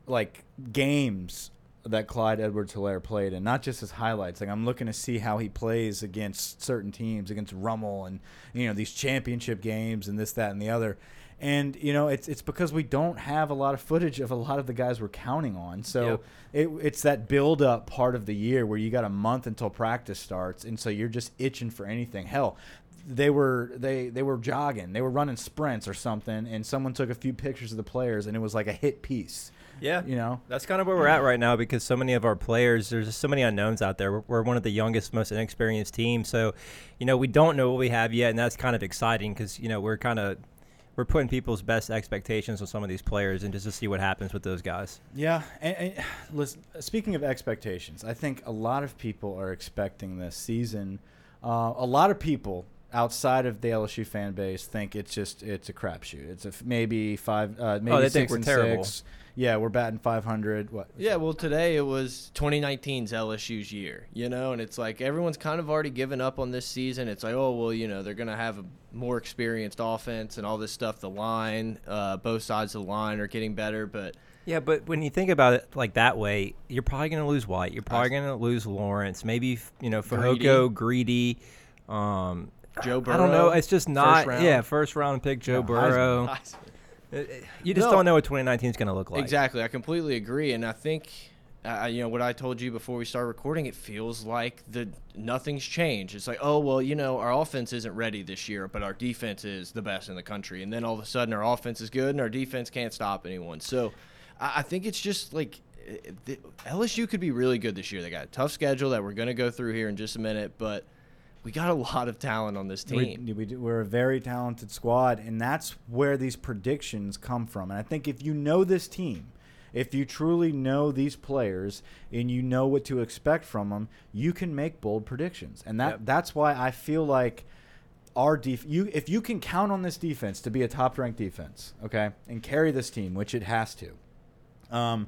like games that Clyde Edwards Helaire played and not just his highlights. Like I'm looking to see how he plays against certain teams, against Rummel and you know these championship games and this, that, and the other. And you know it's it's because we don't have a lot of footage of a lot of the guys we're counting on. So Yep. it, it's that build up part of the year where you got a month until practice starts, and so you're just itching for anything. Hell, they were they they were jogging, they were running sprints or something, and someone took a few pictures of the players, and it was like a hit piece. Yeah, You know, That's kind of where we're at right now because so many of our players, there's just so many unknowns out there. We're, we're one of the youngest, most inexperienced teams, so you know we don't know what we have yet, and that's kind of exciting because you know we're kind of we're putting people's best expectations on some of these players, and just to see what happens with those guys. Yeah, and, and <sighs> listen. Speaking of expectations, I think a lot of people are expecting this season. Uh, a lot of people outside of the LSU fan base think it's just it's a crapshoot. It's a f- maybe five, uh, maybe Oh, they six think we're and terrible. six. Yeah, we're batting 500. What? Yeah, well, today it was 2019's LSU's year, you know, and it's like everyone's kind of already given up on this season. It's like, oh, well, you know, they're going to have a more experienced offense and all this stuff. The line, uh, both sides of the line are getting better, but Yeah, but when you think about it like that way, you're probably going to lose White. You're probably going to lose Lawrence. Maybe you know Fehoko, Greedy. Um, Joe Burrow. I don't know. It's just first not. round. Yeah, first round pick Joe Yeah, Heisman. Burrow. Uh, uh, You just No. don't know what 2019 is going to look like. Exactly. I completely agree, and I think, uh, you know, what I told you before we started recording, it feels like the nothing's changed. It's like, oh well, you know, our offense isn't ready this year, but our defense is the best in the country, and then all of a sudden our offense is good and our defense can't stop anyone. So, I, I think it's just like. uh, the- LSU could be really good this year. They got a tough schedule that we're going to go through here in just a minute, but we got a lot of talent on this We, team. we do, we're a very talented squad, and that's where these predictions come from. And I think if you know this team, if you truly know these players and you know what to expect from them, you can make bold predictions. And that Yep. that's why I feel like our def- you if you can count on this defense to be a top ranked defense, okay, and carry this team, which it has to. Um,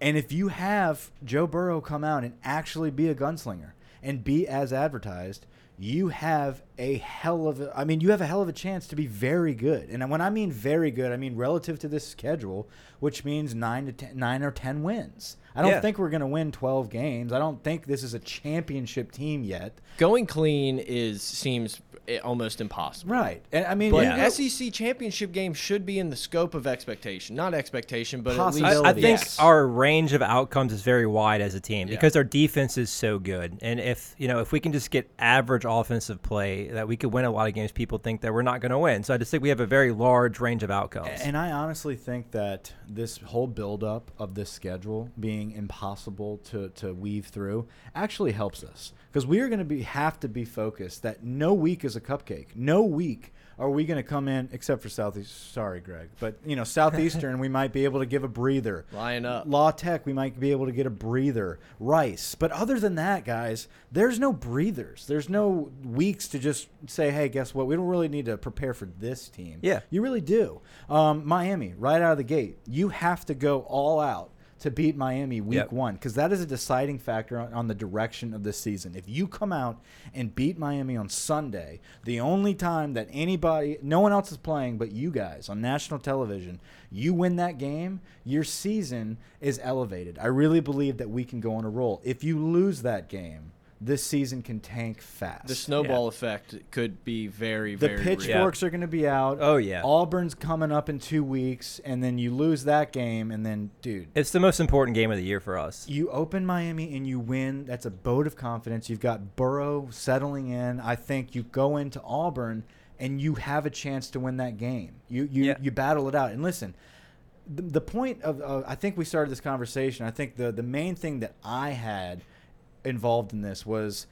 and if you have Joe Burrow come out and actually be a gunslinger and be as advertised, you have a hell of a I mean, you have a hell of a chance to be very good. And when I mean very good, I mean relative to this schedule, which means 9 to 10, 9 or 10 wins. I don't Yeah. think we're going to win 12 games. I don't think this is a championship team yet. Going clean is seems almost impossible. Right. And I mean, But you know- SEC championship game should be in the scope of expectation, not expectation, but at least Possibility. I, I think Yes. our range of outcomes is very wide as a team Yeah. because our defense is so good. And if you know if we can just get average offensive play, that we could win a lot of games. People think that we're not going to win. So I just think we have a very large range of outcomes. And I honestly think that this whole buildup of this schedule being impossible to, to weave through actually helps us because we are going to be have to be focused that no week is a cupcake. No week are we going to come in except for southeast. Sorry, Greg, but you know southeastern we might be able to give a breather. Line up. La Tech, we might be able to get a breather. Rice. But other than that, guys, there's no breathers. There's no weeks to just say, hey, guess what? We don't really need to prepare for this team. Yeah. You really do. Um, Miami, right out of the gate, you have to go all out to beat Miami week Yep. one because that is a deciding factor on, on the direction of this season. If you come out and beat Miami on Sunday, the only time that anybody, no one else is playing but you guys on national television, you win that game, your season is elevated. I really believe that we can go on a roll. If you lose that game, this season can tank fast. The snowball effect could be very, The very real. pitchforks are going to be out. Oh, yeah. Auburn's coming up in two weeks, and then you lose that game, and then, dude, it's the most important game of the year for us. you open Miami and you win. That's a boat of confidence. You've got Burrow settling in. I think you go into Auburn and you have a chance to win that game. You you Yeah. you battle it out. And listen, the, the point of uh, I think we started this conversation. I think the the main thing that I had involved in this was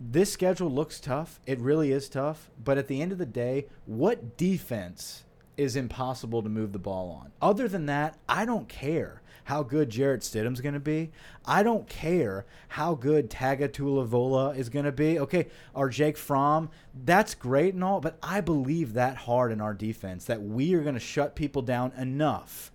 this schedule looks tough. It really is tough. But at the end of the day, what defense is impossible to move the ball on? Other than that, I don't care how good Jarrett Stidham's going to be. I don't care how good Tagovailoa is going to be. Okay, or Jake Fromm, that's great and all, but I believe that hard in our defense that we are going to shut people down enough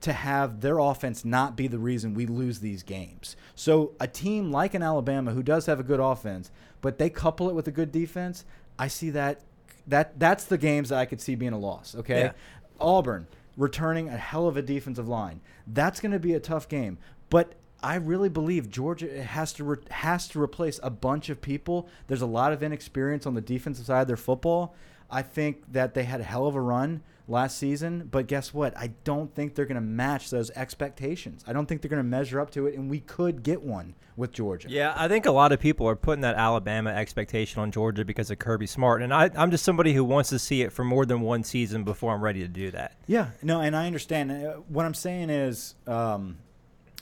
to have their offense not be the reason we lose these games. So a team like an Alabama who does have a good offense, but they couple it with a good defense, I see that that that's the games that I could see being a loss, okay? Yeah. Auburn returning a hell of a defensive line. That's going to be a tough game, but I really believe Georgia has to re- has to replace a bunch of people. There's a lot of inexperience on the defensive side of their football. I think that they had a hell of a run last season, but guess what? I don't think they're going to match those expectations. I don't think they're going to measure up to it, and we could get one with Georgia. Yeah, I think a lot of people are putting that Alabama expectation on Georgia because of Kirby Smart, and I, I'm just somebody who wants to see it for more than one season before I'm ready to do that. Yeah, no, and I understand. Uh, What I'm saying is, um,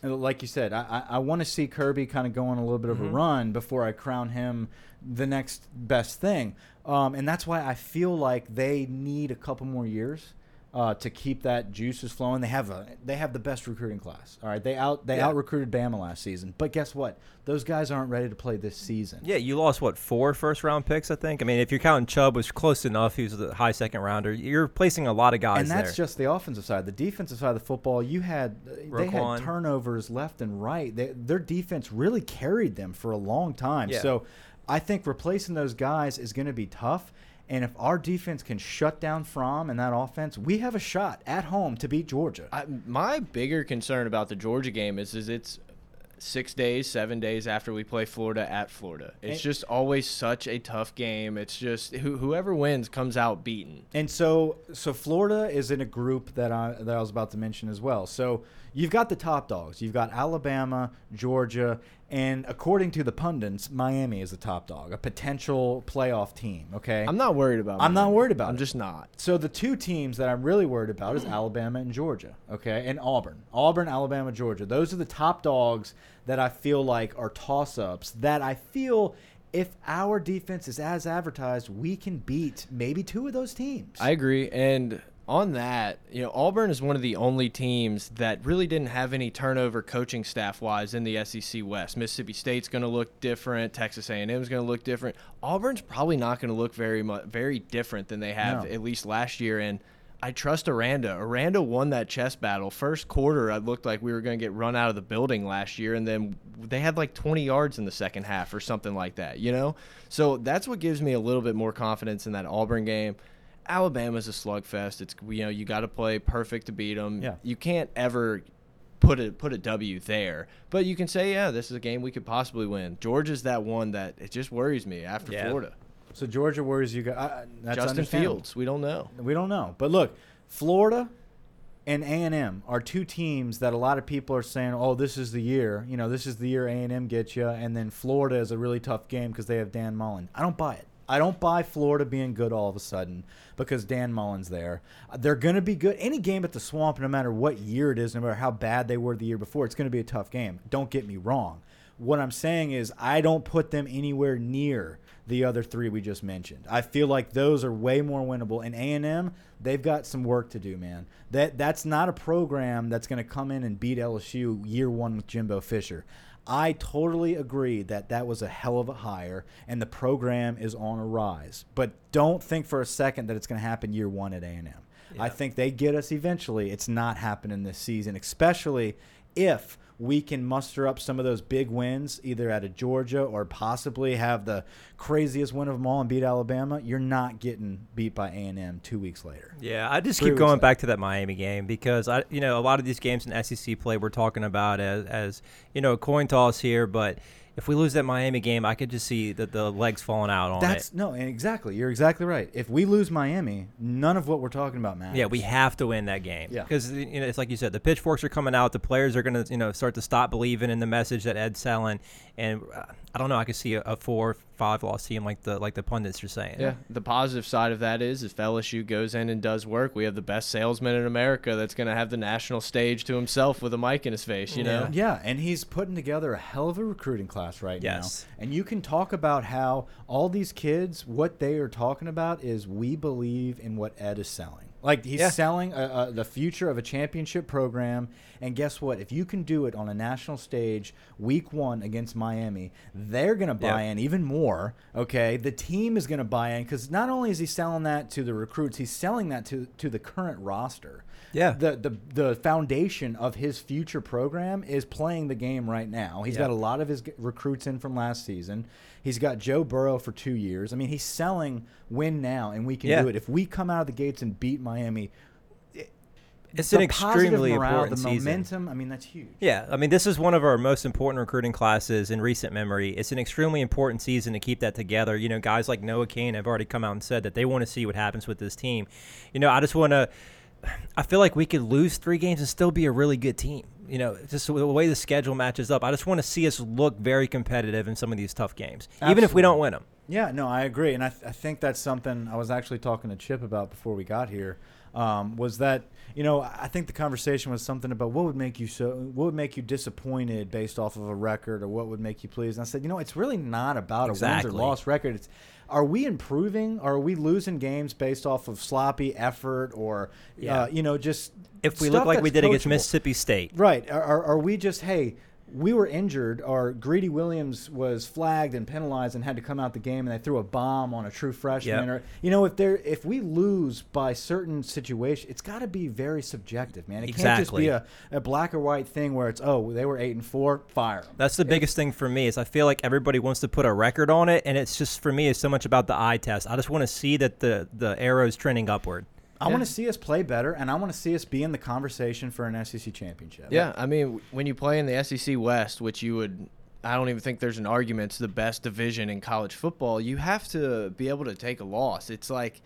like you said, I, I, I want to see Kirby kind of go on a little bit of a run before I crown him the next best thing. Um, and that's why I feel like they need a couple more years uh, to keep that juices flowing. They have a they have the best recruiting class. All right, they out they Yeah. out recruited Bama last season, but guess what? Those guys aren't ready to play this season. Yeah, you lost what four first round picks, I think. I mean, if you're counting Chubb was close enough, he was the high second rounder. You're placing a lot of guys and that's there. just the offensive side. The defensive side of the football, you had they had turnovers left and right. They, their defense really carried them for a long time. Yeah. So I think replacing those guys is going to be tough. And if our defense can shut down Fromm and that offense, we have a shot at home to beat Georgia. I, my bigger concern about the Georgia game is is it's six days, seven days after we play Florida at Florida. It's And- just always such a tough game. It's just who, whoever wins comes out beaten. And so, so Florida is in a group that I that I was about to mention as well. So you've got the top dogs. You've got Alabama, Georgia, and according to the pundits, Miami is the top dog, a potential playoff team. Okay, I'm not worried about. I'm not worried about I'm it. just not. So the two teams that I'm really worried about is Alabama and Georgia, okay, and Auburn. Auburn, Alabama, Georgia. Those are the top dogs that I feel like are toss-ups that I feel if our defense is as advertised, we can beat maybe two of those teams. I agree. And on that, you know, Auburn is one of the only teams that really didn't have any turnover coaching staff wise in the SEC West. Mississippi State's going to look different. Texas A&M is going to look different. Auburn's probably not going to look very much very different than they have No. at least last year. And I trust Aranda. Aranda won that chess battle. First quarter, it looked like we were going to get run out of the building last year, and then they had like 20 yards in the second half or something like that, you know? So that's what gives me a little bit more confidence in that Auburn game. Alabama's a slugfest. It's you know you got to play perfect to beat them. Yeah. You can't ever put a put a W there, but you can say yeah, this is a game we could possibly win. Georgia's that one that it just worries me after Yeah. Florida. So Georgia worries you guys. Uh, Justin. Fields, we don't know. We don't know, but look, Florida and A and M are two teams that a lot of people are saying, "Oh, this is the year." You know, this is the year A and M gets you, and then Florida is a really tough game because they have Dan Mullen. I don't buy it. I don't buy Florida being good all of a sudden because Dan Mullen's there. They're going to be good. Any game at the Swamp, no matter what year it is, no matter how bad they were the year before, it's going to be a tough game. Don't get me wrong. What I'm saying is, I don't put them anywhere near the other three we just mentioned. I feel like those are way more winnable. And A and M, they've got some work to do, man. That that's not a program that's going to come in and beat LSU year one with Jimbo Fisher. I totally agree that that was a hell of a hire, and the program is on a rise. But don't think for a second that it's going to happen year one at A&M. I think they get us eventually. It's not happening this season, especially if we can muster up some of those big wins, either out of Georgia or possibly have the craziest win of them all and beat Alabama. You're not getting beat by A and M two weeks later. Yeah, I just Three keep going later. back to that Miami game because I, you know, a lot of these games in SEC play we're talking about as, as you know, a coin toss here. But if we lose that Miami game, I could just see that the legs falling out on That's it. no, exactly. You're exactly right. If we lose Miami, none of what we're talking about matters. Yeah, we have to win that game. Yeah. because you know it's like you said, the pitchforks are coming out. The players are going to you know start to stop believing in the message that Ed's selling, and uh, I don't know. I could see a, a four, five loss team like the like the pundits are saying. Yeah. The positive side of that is if LSU goes in and does work, we have the best salesman in America that's going to have the national stage to himself with a mic in his face, you know? Yeah, and he's putting together a hell of a recruiting class right Yes. now. And you can talk about how all these kids, what they are talking about is we believe in what Ed is selling. Like he's Yeah. selling a, a, the future of a championship program, and guess what? If you can do it on a national stage, week one against Miami, they're gonna buy Yeah. in even more. Okay, the team is gonna buy in because not only is he selling that to the recruits, he's selling that to to the current roster Yeah. the the the foundation of his future program is playing the game right now. He's Yeah. got a lot of his recruits in from last season. He's got Joe Burrow for two years. I mean, he's selling win now, and we can Yeah. do it if we come out of the gates and beat Miami. It's the an extremely morale, important the season. momentum. I mean, that's huge. Yeah, I mean, this is one of our most important recruiting classes in recent memory. It's an extremely important season to keep that together. You know, guys like Noah Cain have already come out and said that they want to see what happens with this team. You know, I just want to. I feel like we could lose three games and still be a really good team. You know, just the way the schedule matches up. I just want to see us look very competitive in some of these tough games, even if we don't win them. Yeah, no, I agree, and I, th- I think that's something I was actually talking to Chip about before we got here. Um, was that you know I think the conversation was something about what would make you so what would make you disappointed based off of a record or what would make you pleased. And I said, you know, it's really not about a Exactly. wins or loss record. It's are we improving? Are we losing games based off of sloppy effort or Yeah. uh, you know just If we look like we did against? Mississippi State, Right. Are, are, are we just, hey, we were injured, or Greedy Williams was flagged and penalized and had to come out the game, and they threw a bomb on a true freshman, Yep. or you know, if there, if we lose by certain situation, it's got to be very subjective, man. It can't just be a, a black or white thing where it's oh they were eight and four, fire 'em. That's the biggest thing for me is I feel like everybody wants to put a record on it, and it's just for me it's so much about the eye test. I just want to see that the the arrow is trending upward. I want to see us play better, and I want to see us be in the conversation for an SEC championship. Yeah, I mean, when you play in the SEC West, which you would, I don't even think there's an argument it's the best division in college football. You have to be able to take a loss. It's like,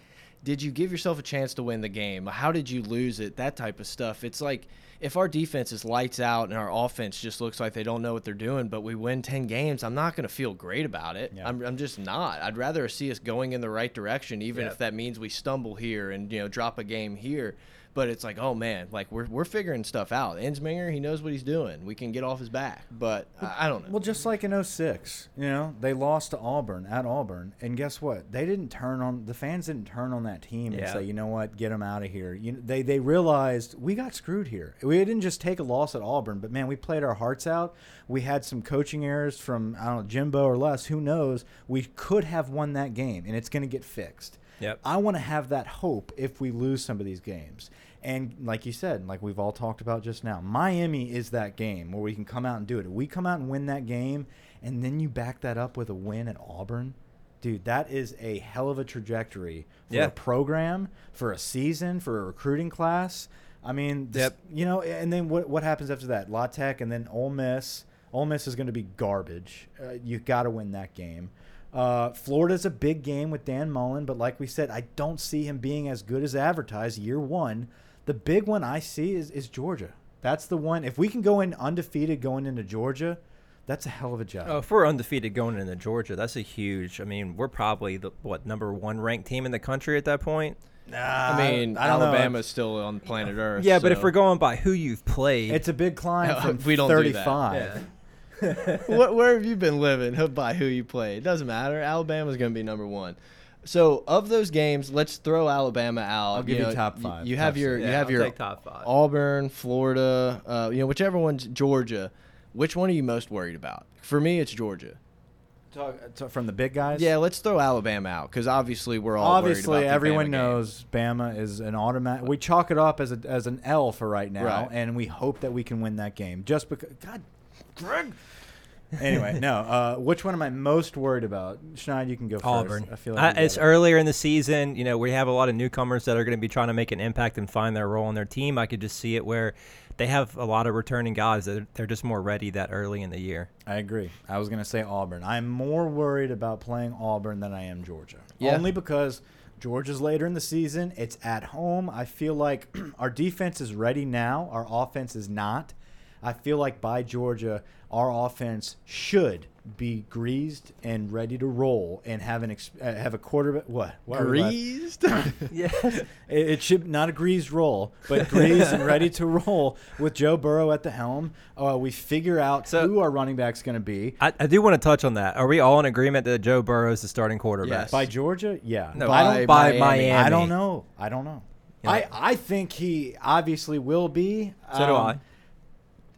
did you give yourself a chance to win the game? How did you lose it? That type of stuff. It's like if our defense is lights out and our offense just looks like they don't know what they're doing, but we win 10 games, I'm not going to feel great about it. Yeah. I'm, I'm just not. I'd rather see us going in the right direction, even Yeah. if that means we stumble here and, you know, drop a game here. But it's like, oh man, like we're, we're figuring stuff out. Ensminger, he knows what he's doing. We can get off his back. But I, I don't know. Well, just like in 06, you know, they lost to Auburn at Auburn, and guess what? They didn't turn on the fans didn't turn on that team and Yeah. say, you know what, get them out of here. You they they realized we got screwed here. We didn't just take a loss at Auburn, but man, we played our hearts out. We had some coaching errors from I don't know Jimbo or less. Who knows? We could have won that game, and it's going to get fixed. Yep. I want to have that hope if we lose some of these games. And like you said, like we've all talked about just now, Miami is that game where we can come out and do it. If we come out and win that game, and then you back that up with a win at Auburn, dude, that is a hell of a trajectory for Yeah. a program, for a season, for a recruiting class. I mean, this- Yep. you know, and then what what happens after that? La Tech and then Ole Miss. Ole Miss is going to be garbage. Uh, you got to win that game. Uh, Florida's a big game with Dan Mullen, but like we said, I don't see him being as good as advertised year one. The big one I see is, is Georgia. That's the one. If we can go in undefeated going into Georgia, that's a hell of a job. Oh, if we're undefeated going into Georgia, that's a huge. I mean, we're probably the what number one ranked team in the country at that point. Nah, I mean, I don't know. Alabama's still on planet Earth. Yeah, but if we're going by who you've played, It's a big climb <laughs> from We don't do that. 35. <laughs> what, where have you been living <laughs> by who you play? It doesn't matter. Alabama's going to be number one. So of those games, let's throw Alabama out. I'll give you know, top five, You top have your six. you have I'll your top five. Auburn, Florida, uh, you know whichever one's Georgia. Which one are you most worried about? For me, it's Georgia. Talk, talk from the big guys. Yeah, let's throw Alabama out because obviously we're all worried Obviously, about the everyone Bama game. knows Bama is an automatic. We chalk it up as a as an L for right now, Right. and we hope that we can win that game. Just because, God, Greg. Anyway, no. Uh, which one am I most worried about? Schneid, you can go first. Auburn. I feel like got it's it. earlier in the season. You know, we have a lot of newcomers that are going to be trying to make an impact and find their role in their team. I could just see it where they have a lot of returning guys that they're just more ready that early in the year. I agree. I was going to say Auburn. I'm more worried about playing Auburn than I am Georgia. Yeah. Only because Georgia's later in the season. It's at home. I feel like <clears throat> our defense is ready now. Our offense is not. I feel like by Georgia, our offense should be greased and ready to roll and have an ex- uh, have a quarterback. What? Why are we laughing? Greased. <laughs> Yes. It, it should not a greased roll, but greased and ready to roll with Joe Burrow at the helm. Uh, we figure out So- who our running back's going to be. I, I do want to touch on that. Are we all in agreement that Joe Burrow is the starting quarterback? Yes. By Georgia, yeah. No, But I by don't. by Miami. Miami. I don't know. I don't know. Yeah. I I think he obviously will be. So do Um, I.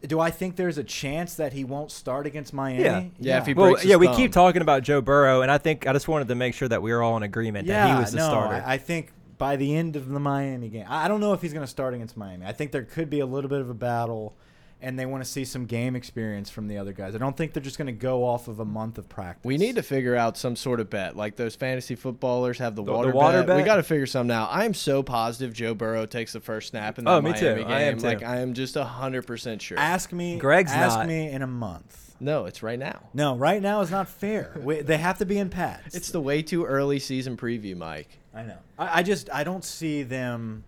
Do I think there's a chance that he won't start against Miami? Yeah. Yeah, if he Well, breaks his yeah, we thumb. keep talking about Joe Burrow, and I think I just wanted to make sure that we were all in agreement yeah, that he was the no, starter. I, I think by the end of the Miami game, I I don't know if he's going to start against Miami. I think there could be a little bit of a battle, and they want to see some game experience from the other guys. I don't think they're just going to go off of a month of practice. We need to figure out some sort of bet. Like those fantasy footballers have the, The- the water, water bet. We got to figure some now. I am so positive Joe Burrow takes the first snap in the game. Oh, me Miami too. game. I am too. Like I am just hundred percent sure. ask me. Greg's ask not. me in a month. no, it's right now. No, right now is not fair. we, they have to be in pads. It's the way too early season preview, Mike. I know. I, I just I don't see them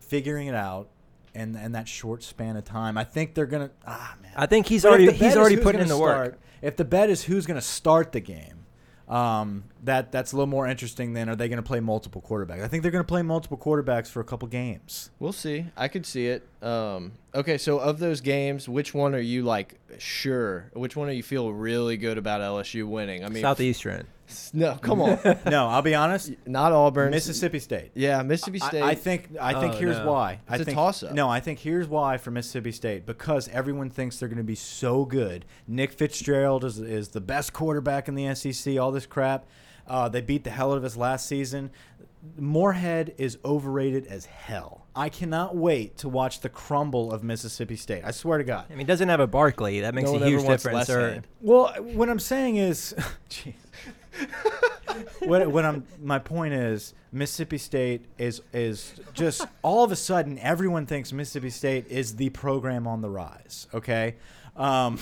figuring it out in in that short span of time. I think they're gonna. Ah man. I think he's But already he's already putting in the work. If the bet is who's going to start the game, um, that that's a little more interesting than are they going to play multiple quarterbacks? I think they're going to play multiple quarterbacks for a couple games. We'll see. I could see it. Um, okay, so of those games, which one are you like sure? Which one do you feel really good about LSU winning? I mean, Southeastern. <laughs> No, come on, <laughs> no, I'll be honest. <laughs> not Auburn. Mississippi State. Yeah, Mississippi State. I, think I think Oh, here's no. why. I It's a think toss-up. No, I think here's why for Mississippi State because everyone thinks they're going to be so good. Nick Fitzgerald is is the best quarterback in the SEC. All this crap. Uh, they beat the hell out of us last season. Moorhead is overrated as hell. I cannot wait to watch the crumble of Mississippi State. I swear to God. I mean, doesn't have a Barkley. That makes No a huge difference. less Or. Well, what I'm saying is, <laughs> jeez. what, what I'm my point is Mississippi State is is just all of a sudden everyone thinks Mississippi State is the program on the rise. Okay, um,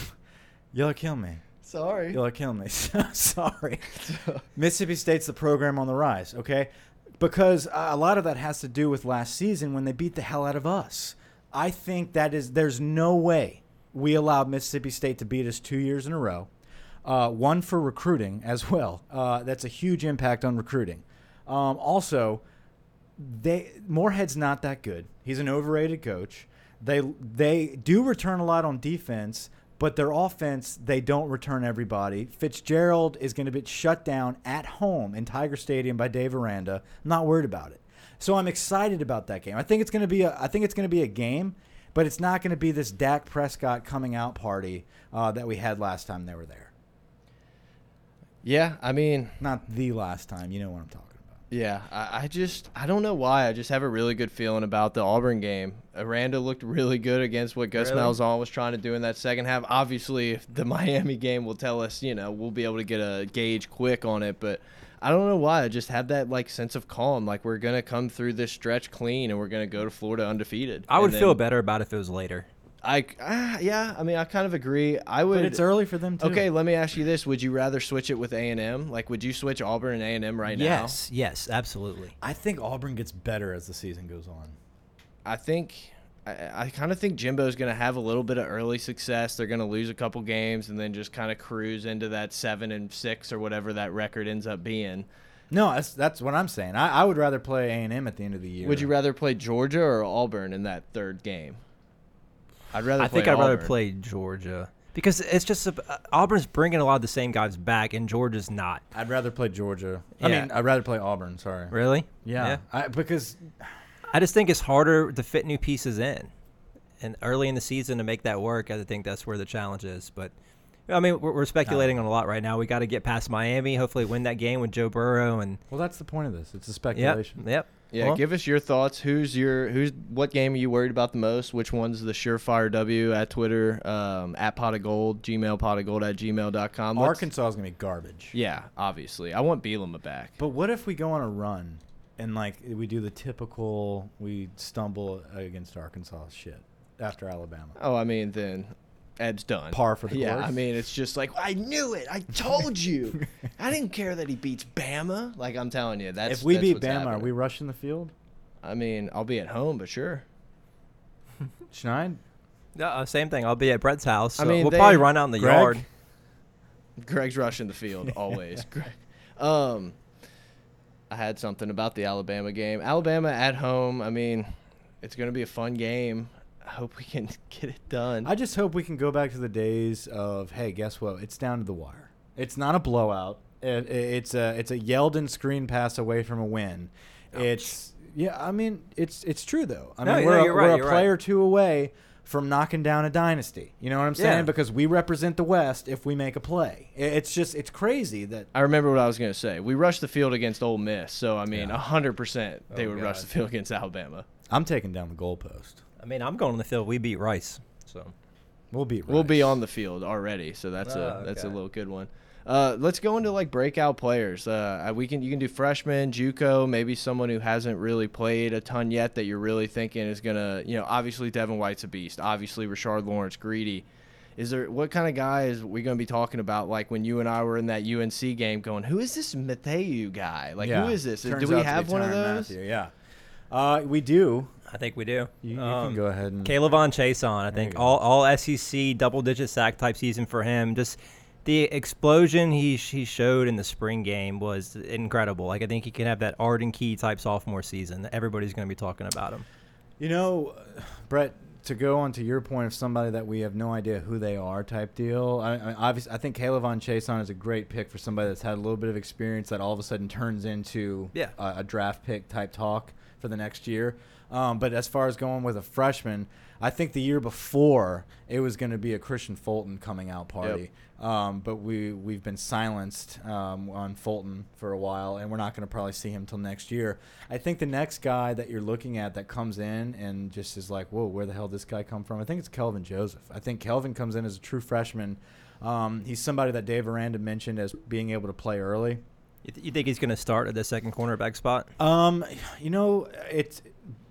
you'll kill me. Sorry. You'll kill me. <laughs> Sorry. <laughs> Mississippi State's the program on the rise. Okay, because a lot of that has to do with last season when they beat the hell out of us. I think that is there's no way we allowed Mississippi State to beat us two years in a row. Uh, one for recruiting as well. Uh, that's a huge impact on recruiting. Um, also, they Moorhead's not that good. He's an overrated coach. They they do return a lot on defense, but their offense they don't return everybody. Fitzgerald is going to be shut down at home in Tiger Stadium by Dave Aranda. I'm not worried about it. So I'm excited about that game. I think it's going to be a I think it's going to be a game, but it's not going to be this Dak Prescott coming out party uh, that we had last time they were there. Yeah, I mean, Not the last time. You know what I'm talking about. Yeah, I, I just I don't know why. I just have a really good feeling about the Auburn game. Aranda looked really good against what Gus Really? Malzahn was trying to do in that second half. Obviously, if the <laughs> Miami game will tell us, you know, we'll be able to get a gauge quick on it, but. I don't know why. I just have that like sense of calm. Like we're gonna come through this stretch clean, and we're gonna go to Florida undefeated. I would And feel better about it if it was later. I ah, yeah. I mean, I kind of agree. I would. But it's early for them too. Okay, let me ask you this: Would you rather switch it with A and M? Like, would you switch Auburn and A and M right now? yes, yes, absolutely. I think Auburn gets better as the season goes on. I think. I, I kind of think Jimbo's going to have a little bit of early success. They're going to lose a couple games and then just kind of cruise into that seven and six or whatever that record ends up being. No, that's that's what I'm saying. I, I would rather play A and M at the end of the year. Would you rather play Georgia or Auburn in that third game? I'd rather. I think play I'd rather Auburn. play Georgia because it's just a, uh, Auburn's bringing a lot of the same guys back, and Georgia's not. I'd rather play Georgia. I Yeah. mean, I'd rather play Auburn. Sorry. Really? Yeah, I, because I just think it's harder to fit new pieces in, and early in the season to make that work. I think that's where the challenge is. But I mean, we're, we're speculating on a lot right now. We got to get past Miami. Hopefully, win that game with Joe Burrow and well, that's the point of this. It's a yep, speculation. yep. Yeah, give us your thoughts. Who's your who's what game are you worried about the most? Which one's the surefire W at Twitter, um, at pot of gold, Gmail pot of gold at gmail.com. Arkansas is gonna be garbage. Yeah, obviously. I want Bielema back. But what if we go on a run and like we do the typical we stumble against Arkansas shit after Alabama? Oh, I mean then Ed's done. Par for the Yeah, course? I mean it's just like I knew it. I told you. <laughs> I didn't care that he beats Bama. Like I'm telling you, that's if we that's beat what's Bama, are happening. we rushing the field? I mean, I'll be at home, but sure. <laughs> Schneid? uh, same thing. I'll be at Brett's house. I mean, we'll they- probably run out in the Greg? yard. Greg's rushing the field <laughs> always. Greg. Um, I had something about the Alabama game. Alabama at home. I mean, it's going to be a fun game. I hope we can <laughs> get it done. I just hope we can go back to the days of hey, guess what? It's down to the wire. It's not a blowout. It, it- it's a it's a Yeldon screen pass away from a win. It's yeah. I mean, it's it's true though. I No, mean, no, we're a, you're right, we're a you're right. two away from knocking down a dynasty. You know what I'm saying? Yeah. Because we represent the West if we make a play. I- It's just it's crazy that I remember what I was going to say. We rushed the field against Ole Miss, so I mean, Yeah. hundred percent they Oh, would rush the field against Alabama. I'm taking down the goalpost. I mean, I'm going on the field. We beat Rice. So We'll beat. We'll be on the field already, so that's Oh, a that's a little good one. Uh, let's go into like breakout players. Uh, we can you can do freshman, JUCO, maybe someone who hasn't really played a ton yet that you're really thinking is gonna, you know, obviously Devin White's a beast. Obviously Rashard Lawrence, greedy. Is there what kind of guy is we gonna be talking about? Like when you and I were in that UNC game, going, who is this Mathieu guy? Like Yeah. who is this? Turns do we out to be have one of those? Mathieu, Yeah, uh, we do. I think we do. You, you Um, can go ahead and. K'Lavon Chaisson. I think all all SEC double digit sack type season for him. Just the explosion he he showed in the spring game was incredible. Like I think he can have that Arden Key type sophomore season. Everybody's going to be talking about him. You know, Brett, to go on to your point of somebody that we have no idea who they are type deal. I, I obviously I think K'Lavon Chaisson is a great pick for somebody that's had a little bit of experience that all of a sudden turns into Yeah. a, a draft pick type talk for the next year. Um, but as far as going with a freshman, I think the year before it was going to be a Kristian Fulton coming out party. Um, but we we've been silenced um, on Fulton for a while, and we're not going to probably see him till next year. I think the next guy that you're looking at that comes in and just is like, whoa, where the hell did this guy come from? I think it's Kelvin Joseph. I think Kelvin comes in as a true freshman. Um, he's somebody that Dave Aranda mentioned as being able to play early. You, th- you think he's going to start at the second cornerback spot? Um, you know, it's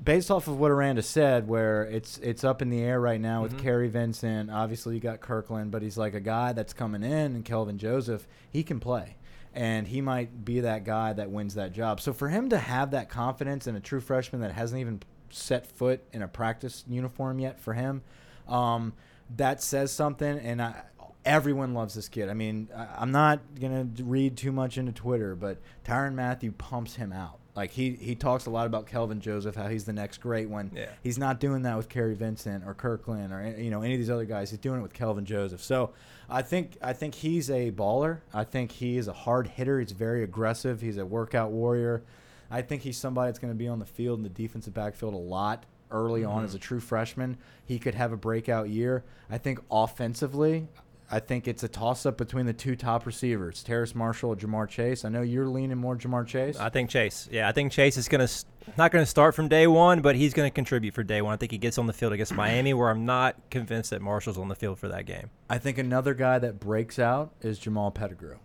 based off of what Aranda said, where it's it's up in the air right now with Mhm. Kary Vincent. Obviously, you got Kirkland, but he's like a guy that's coming in, and Kelvin Joseph, he can play, and he might be that guy that wins that job. So for him to have that confidence in a true freshman that hasn't even set foot in a practice uniform yet, for him, um, that says something, and I. Everyone loves this kid. I mean, I- I'm not gonna read too much into Twitter, but Tyrann Mathieu pumps him out. Like he he talks a lot about Kelvin Joseph, how he's the next great one. Yeah. He's not doing that with Kary Vincent or Kirkland or you know any of these other guys. He's doing it with Kelvin Joseph. So I think I think he's a baller. I think he is a hard hitter. He's very aggressive. He's a workout warrior. I think he's somebody that's going to be on the field in the defensive backfield a lot early on Mhm. as a true freshman. He could have a breakout year. I think offensively, I think it's a toss up between the two top receivers, Terrace Marshall Ja'Marr Chase. I know you're leaning more Ja'Marr Chase. I think Chase. Yeah, I think Chase is going to not going to start from day one, but he's going to contribute for day one. I think he gets on the field against Miami, where I'm not convinced that Marshall's on the field for that game. I think another guy that breaks out is Jamal Pettigrew.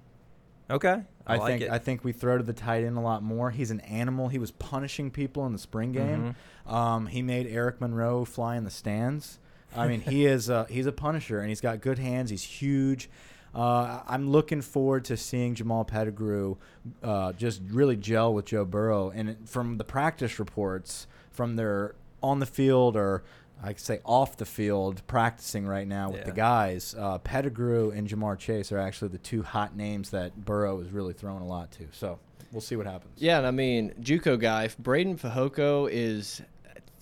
Okay, I, I, like think it. I think we throw to the tight end a lot more. He's an animal. He was punishing people in the spring game. Mm-hmm. Um, he made Eric Monroe fly in the stands. I mean, he <laughs> is a, he's a punisher, and he's got good hands. He's huge. Uh, I'm looking forward to seeing Jamal Pettigrew uh, just really gel with Joe Burrow. And from the practice reports, from their on the field or I could say off the field practicing right now with the guys, uh, Pettigrew and Ja'Marr Chase are actually the two hot names that Burrow is really throwing a lot to. So we'll see what happens. Yeah, and I mean, JUCO guy, if Breiden Fehoko is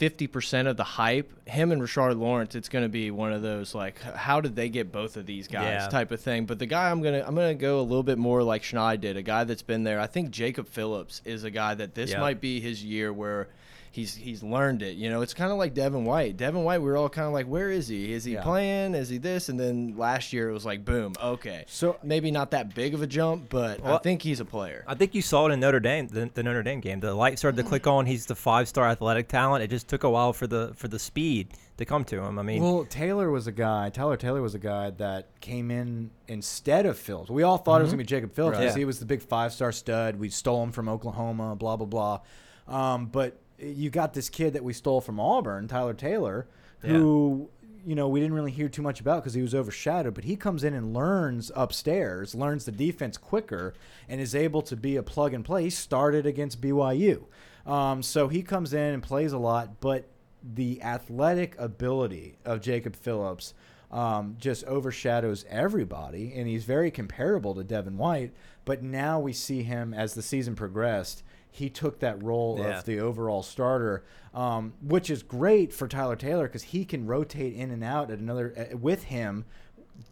50% of the hype, him and Rashard Lawrence, it's going to be one of those like how did they get both of these guys Yeah. type of thing. But the guy I'm going to I'm going to go a little bit more like Schneid did, a guy that's been there. I think Jacob Phillips is a guy that this Yeah. might be his year where he's he's learned it. You know, it's kind of like Devin White. Devin White, we were all kind of like, where is he? Is he Yeah. playing? Is he this? And then last year it was like, boom, okay. So Maybe not that big of a jump, but I think he's a player. I think you saw it in Notre Dame, the, the Notre Dame game. The light started to click on. He's the five-star athletic talent. It just took a while for the for the speed to come to him. I mean, Well, Taylor was a guy. Tyler Taylor was a guy that came in instead of Phillips. We all thought it was Mhm. gonna be Jacob Phillips Right. Yeah. he was the big five star stud. We stole him from Oklahoma. Blah blah blah. Um, but you got this kid that we stole from Auburn, Tyler Taylor, who you know we didn't really hear too much about because he was overshadowed. But he comes in and learns upstairs, learns the defense quicker, and is able to be a plug and play. He started against BYU, um, so he comes in and plays a lot, but the athletic ability of Jacob Phillips um, just overshadows everybody, and he's very comparable to Devin White. But now we see him as the season progressed. He took that role Yeah. of the overall starter, um, which is great for Tyler Taylor because he can rotate in and out at another uh, with him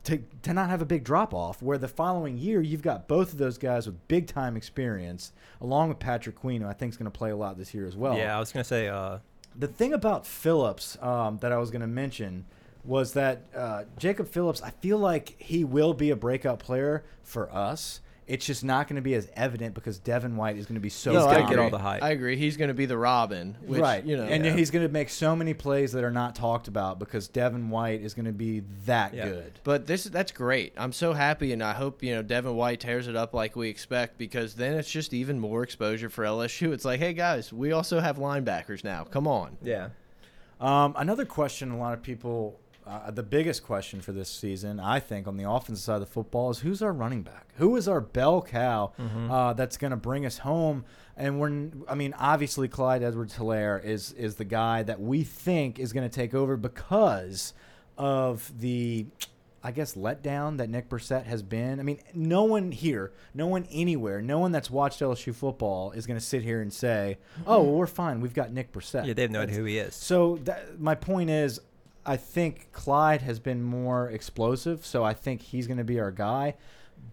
to to not have a big drop off. Where the following year you've got both of those guys with big time experience, along with Patrick Queen, who I think is going to play a lot this year as well. yeah, I was gonna say, uh, The thing about Phillips um, that I was going to mention was that uh, Jacob Phillips, I feel like he will be a breakout player for us it's just not going to be as evident because Devin White is going to be so He's No, gonna I get agree. all the hype. I agree. He's going to be the Robin, which, right. You know, and yeah. he's going to make so many plays that are not talked about because Devin White is going to be that Yeah. good. But this that's great. I'm so happy, and I hope you know Devin White tears it up like we expect because then it's just even more exposure for LSU. It's like, hey guys, we also have linebackers now. Come on. Yeah. Um, another question a lot of people, uh, the biggest question for this season, I think, on the offensive side of the football is who's our running back? Who is our bell cow uh, that's going to bring us home? And we're, I mean, obviously Clyde Edwards Helaire is is the guy that we think is going to take over because of the, I guess, letdown that Nick Brossette has been. I mean, no one here, no one anywhere, no one that's watched LSU football is going to sit here and say, "Oh, well, we're fine. We've got Nick Brossette." Yeah, they have no idea who he is. so that, my point is, I think Clyde has been more explosive, so I think he's going to be our guy.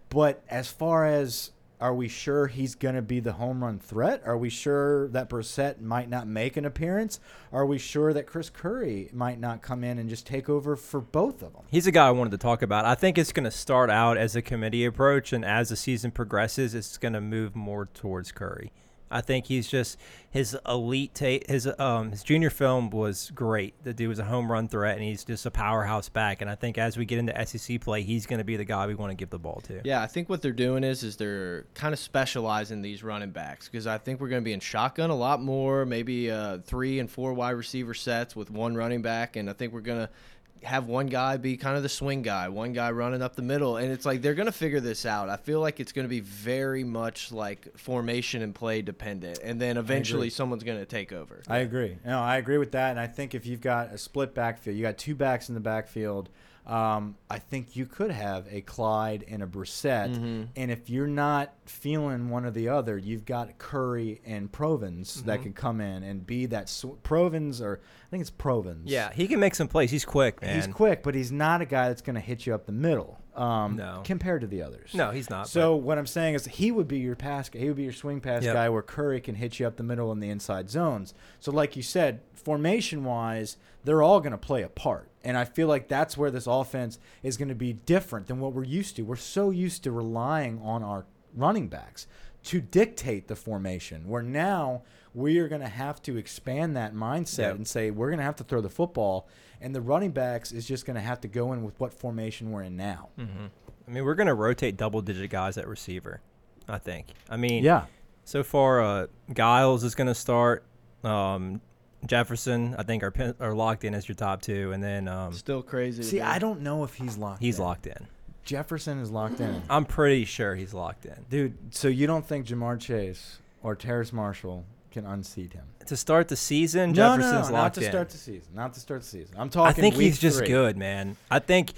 But as far as are we sure he's going to be the home run threat? Are we sure that Brossette might not make an appearance? Are we sure that Chris Curry might not come in and just take over for both of them? He's a guy I wanted to talk about. I think it's going to start out as a committee approach, and as the season progresses, it's going to move more towards Curry. I think he's just his elite. Ta- his um his junior film was great. The dude was a home run threat, and he's just a powerhouse back. And I think as we get into SEC play, he's going to be the guy we want to give the ball to. Yeah, I think what they're doing is is they're kind of specializing these running backs because I think we're going to be in shotgun a lot more, maybe uh, three and four wide receiver sets with one running back, and I think we're going to have one guy be kind of the swing guy, one guy running up the middle, and it's like they're going to figure this out. I feel like it's going to be very much like formation and play dependent, and then eventually someone's going to take over. I agree. No, I agree with that. And I think if you've got a split backfield, you got two backs in the backfield. Um, I think you could have a Clyde and a Brossette. Mm-hmm. And if you're not feeling one or the other, you've got Curry and Provens that can come in and be that Provens or I think it's Provens. Yeah, he can make some plays. He's quick, man. He's quick, but he's not a guy that's going to hit you up the middle. Um, No. compared to the others. No, he's not. So what I'm saying is he would be your pass. He would be your swing pass Yep. guy where Curry can hit you up the middle in the inside zones. So like you said, formation wise, they're all going to play a part. And I feel like that's where this offense is going to be different than what we're used to. We're so used to relying on our running backs to dictate the formation. Where now we are going to have to expand that mindset Yep. and say we're going to have to throw the football, and the running backs is just going to have to go in with what formation we're in now. hmm I mean, we're going to rotate double-digit guys at receiver. I think. I mean, Yeah. So far, uh, Giles is going to start. Um, Jefferson, I think, are pin- are locked in as your top two, and then um, Still crazy. See, me. I don't know if he's locked. he's in. locked in. Jefferson is locked in, I'm pretty sure he's locked in. dude. So you don't think Ja'Marr Chase or Terrace Marshall can unseat him? To start the season, no, Jefferson's no, no, not to in. start the season. Not to start the season. I'm talking. I think week he's just good, man. I think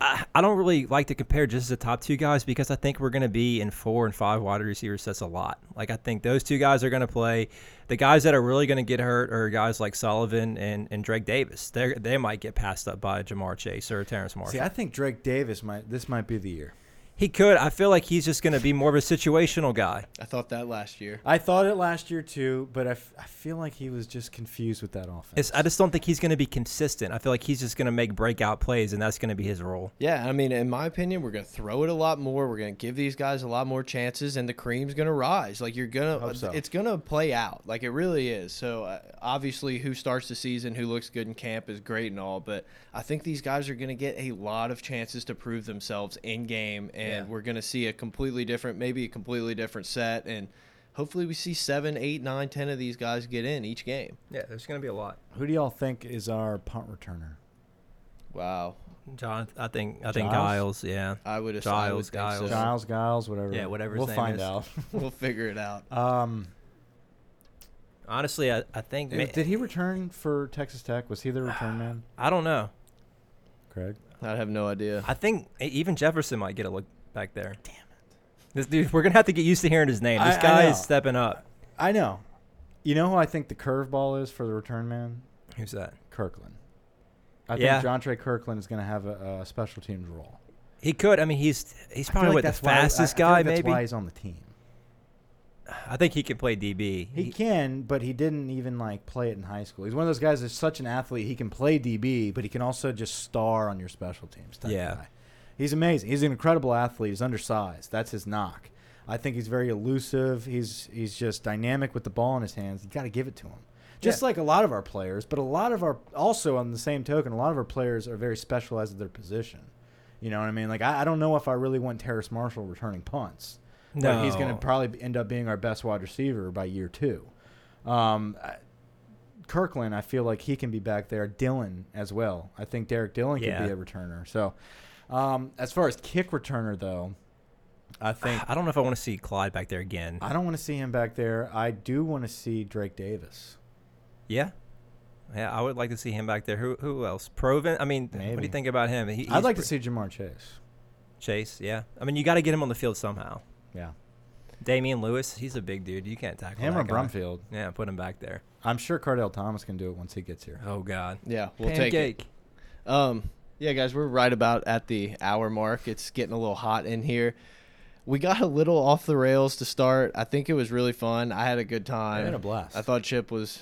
I, I don't really like to compare just the top two guys because I think we're going to be in four and five wide receiver sets a lot. Like I think those two guys are going to play. The guys that are really going to get hurt are guys like Sullivan and, and Drake Davis. They they might get passed up by Ja'Marr Chase or Terrace Marshall. See, I think Drake Davis might. This might be the year. He could. I feel like he's just going to be more of a situational guy. I thought that last year. I thought it last year too, but I, f- I feel like he was just confused with that offense. It's, I just don't think he's going to be consistent. I feel like he's just going to make breakout plays, and that's going to be his role. Yeah, I mean, in my opinion, we're going to throw it a lot more. We're going to give these guys a lot more chances, and the cream's going to rise. Like you're gonna, Hope so. it's going to play out. Like it really is. So uh, obviously, who starts the season, who looks good in camp, is great and all. But I think these guys are going to get a lot of chances to prove themselves in game, and Yeah. we're going to see a completely different, maybe a completely different set, and hopefully, we see seven, eight, nine, ten of these guys get in each game. Yeah, there's going to be a lot. Who do y'all think is our punt returner? Wow, John, I think I think Giles? Giles. Yeah, I would have. I would Giles, think Giles. so. Giles, Giles, whatever. Yeah, whatever We'll name find is. out. <laughs> we'll figure it out. um, honestly, I, I think ma- did he return for Texas Tech? Was he the return man, <sighs> I don't know. Craig? I have no idea. I think e- even Jefferson might get a look back there. Damn it! This dude, we're gonna have to get used to hearing his name. This I- I guy know. is stepping up. I know. You know who I think the curveball is for the return man? Who's that? Kirkland. I Yeah. think Jontre Kirkland is going to have a, a special teams role. He could. I mean, he's he's probably like what the that's why- I- fastest I feel guy, like that's maybe. why he's on the team. I think he can play DB. He can, but he didn't even like play it in high school. He's one of those guys that's such an athlete. He can play DB, but he can also just star on your special teams. Type Yeah. guy. he's amazing. He's an incredible athlete. He's undersized. That's his knock. I think he's very elusive. He's he's just dynamic with the ball in his hands. You got to give it to him. Just Yeah. like a lot of our players, but a lot of our also on the same token, a lot of our players are very specialized at their position. You know what I mean? Like I, I don't know if I really want Terrace Marshall returning punts. No, he's going to probably end up being our best wide receiver by year two. Um, Kirkland, I feel like he can be back there. Dillon as well. I think Derrick Dillon Yeah. could be a returner. So, um, as far as kick returner though, I think I don't know if I want to see Clyde back there again. I don't want to see him back there. I do want to see Drake Davis. Yeah. Yeah, I would like to see him back there. Who who else? Proven? I mean, what do you think about him? He, I'd like to see Ja'Marr Chase. Chase. Yeah. I mean, you got to get him on the field somehow. Yeah, Damien Lewis, he's a big dude. You can't tackle him or. Brumfield. Yeah, put him back there. I'm sure Cardell Thomas can do it once he gets here. Oh God. Yeah, we'll take it. Um, yeah, guys, we're right about at the hour mark. It's getting a little hot in here. We got a little off the rails to start. I think it was really fun. I had a good time. I had a blast. I thought Chip was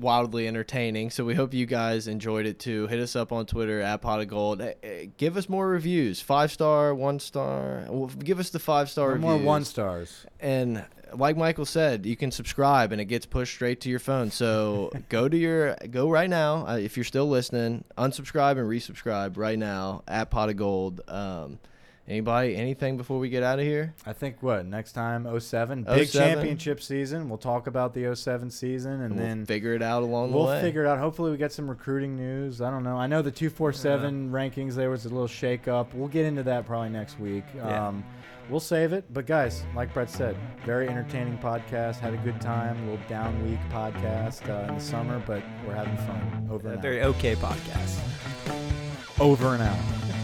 wildly entertaining. So we hope you guys enjoyed it too. Hit us up on Twitter at Pot of Gold. Eh, eh, Give us more reviews. Five star, one star. Well, give us the five star reviews. more one stars. And like Michael said, you can subscribe and it gets pushed straight to your phone. So <laughs> go to your go right now uh, if you're still listening. Unsubscribe and resubscribe right now at Pot of Gold. Um, anybody, anything before we get out of here? I think what next time 07 big 07. championship season. We'll talk about the 07 season and, we'll then figure it out along we'll the way. We'll figure it out. Hopefully, we get some recruiting news. I don't know. I know the two four seven rankings. There was a little shake up. We'll get into that probably next week. Yeah. Um, we'll save it. But guys, like Brett said, very entertaining podcast. Had a good time. A little down week podcast uh, in the summer, but we're having fun. Over A and very out. okay podcast. Over and out.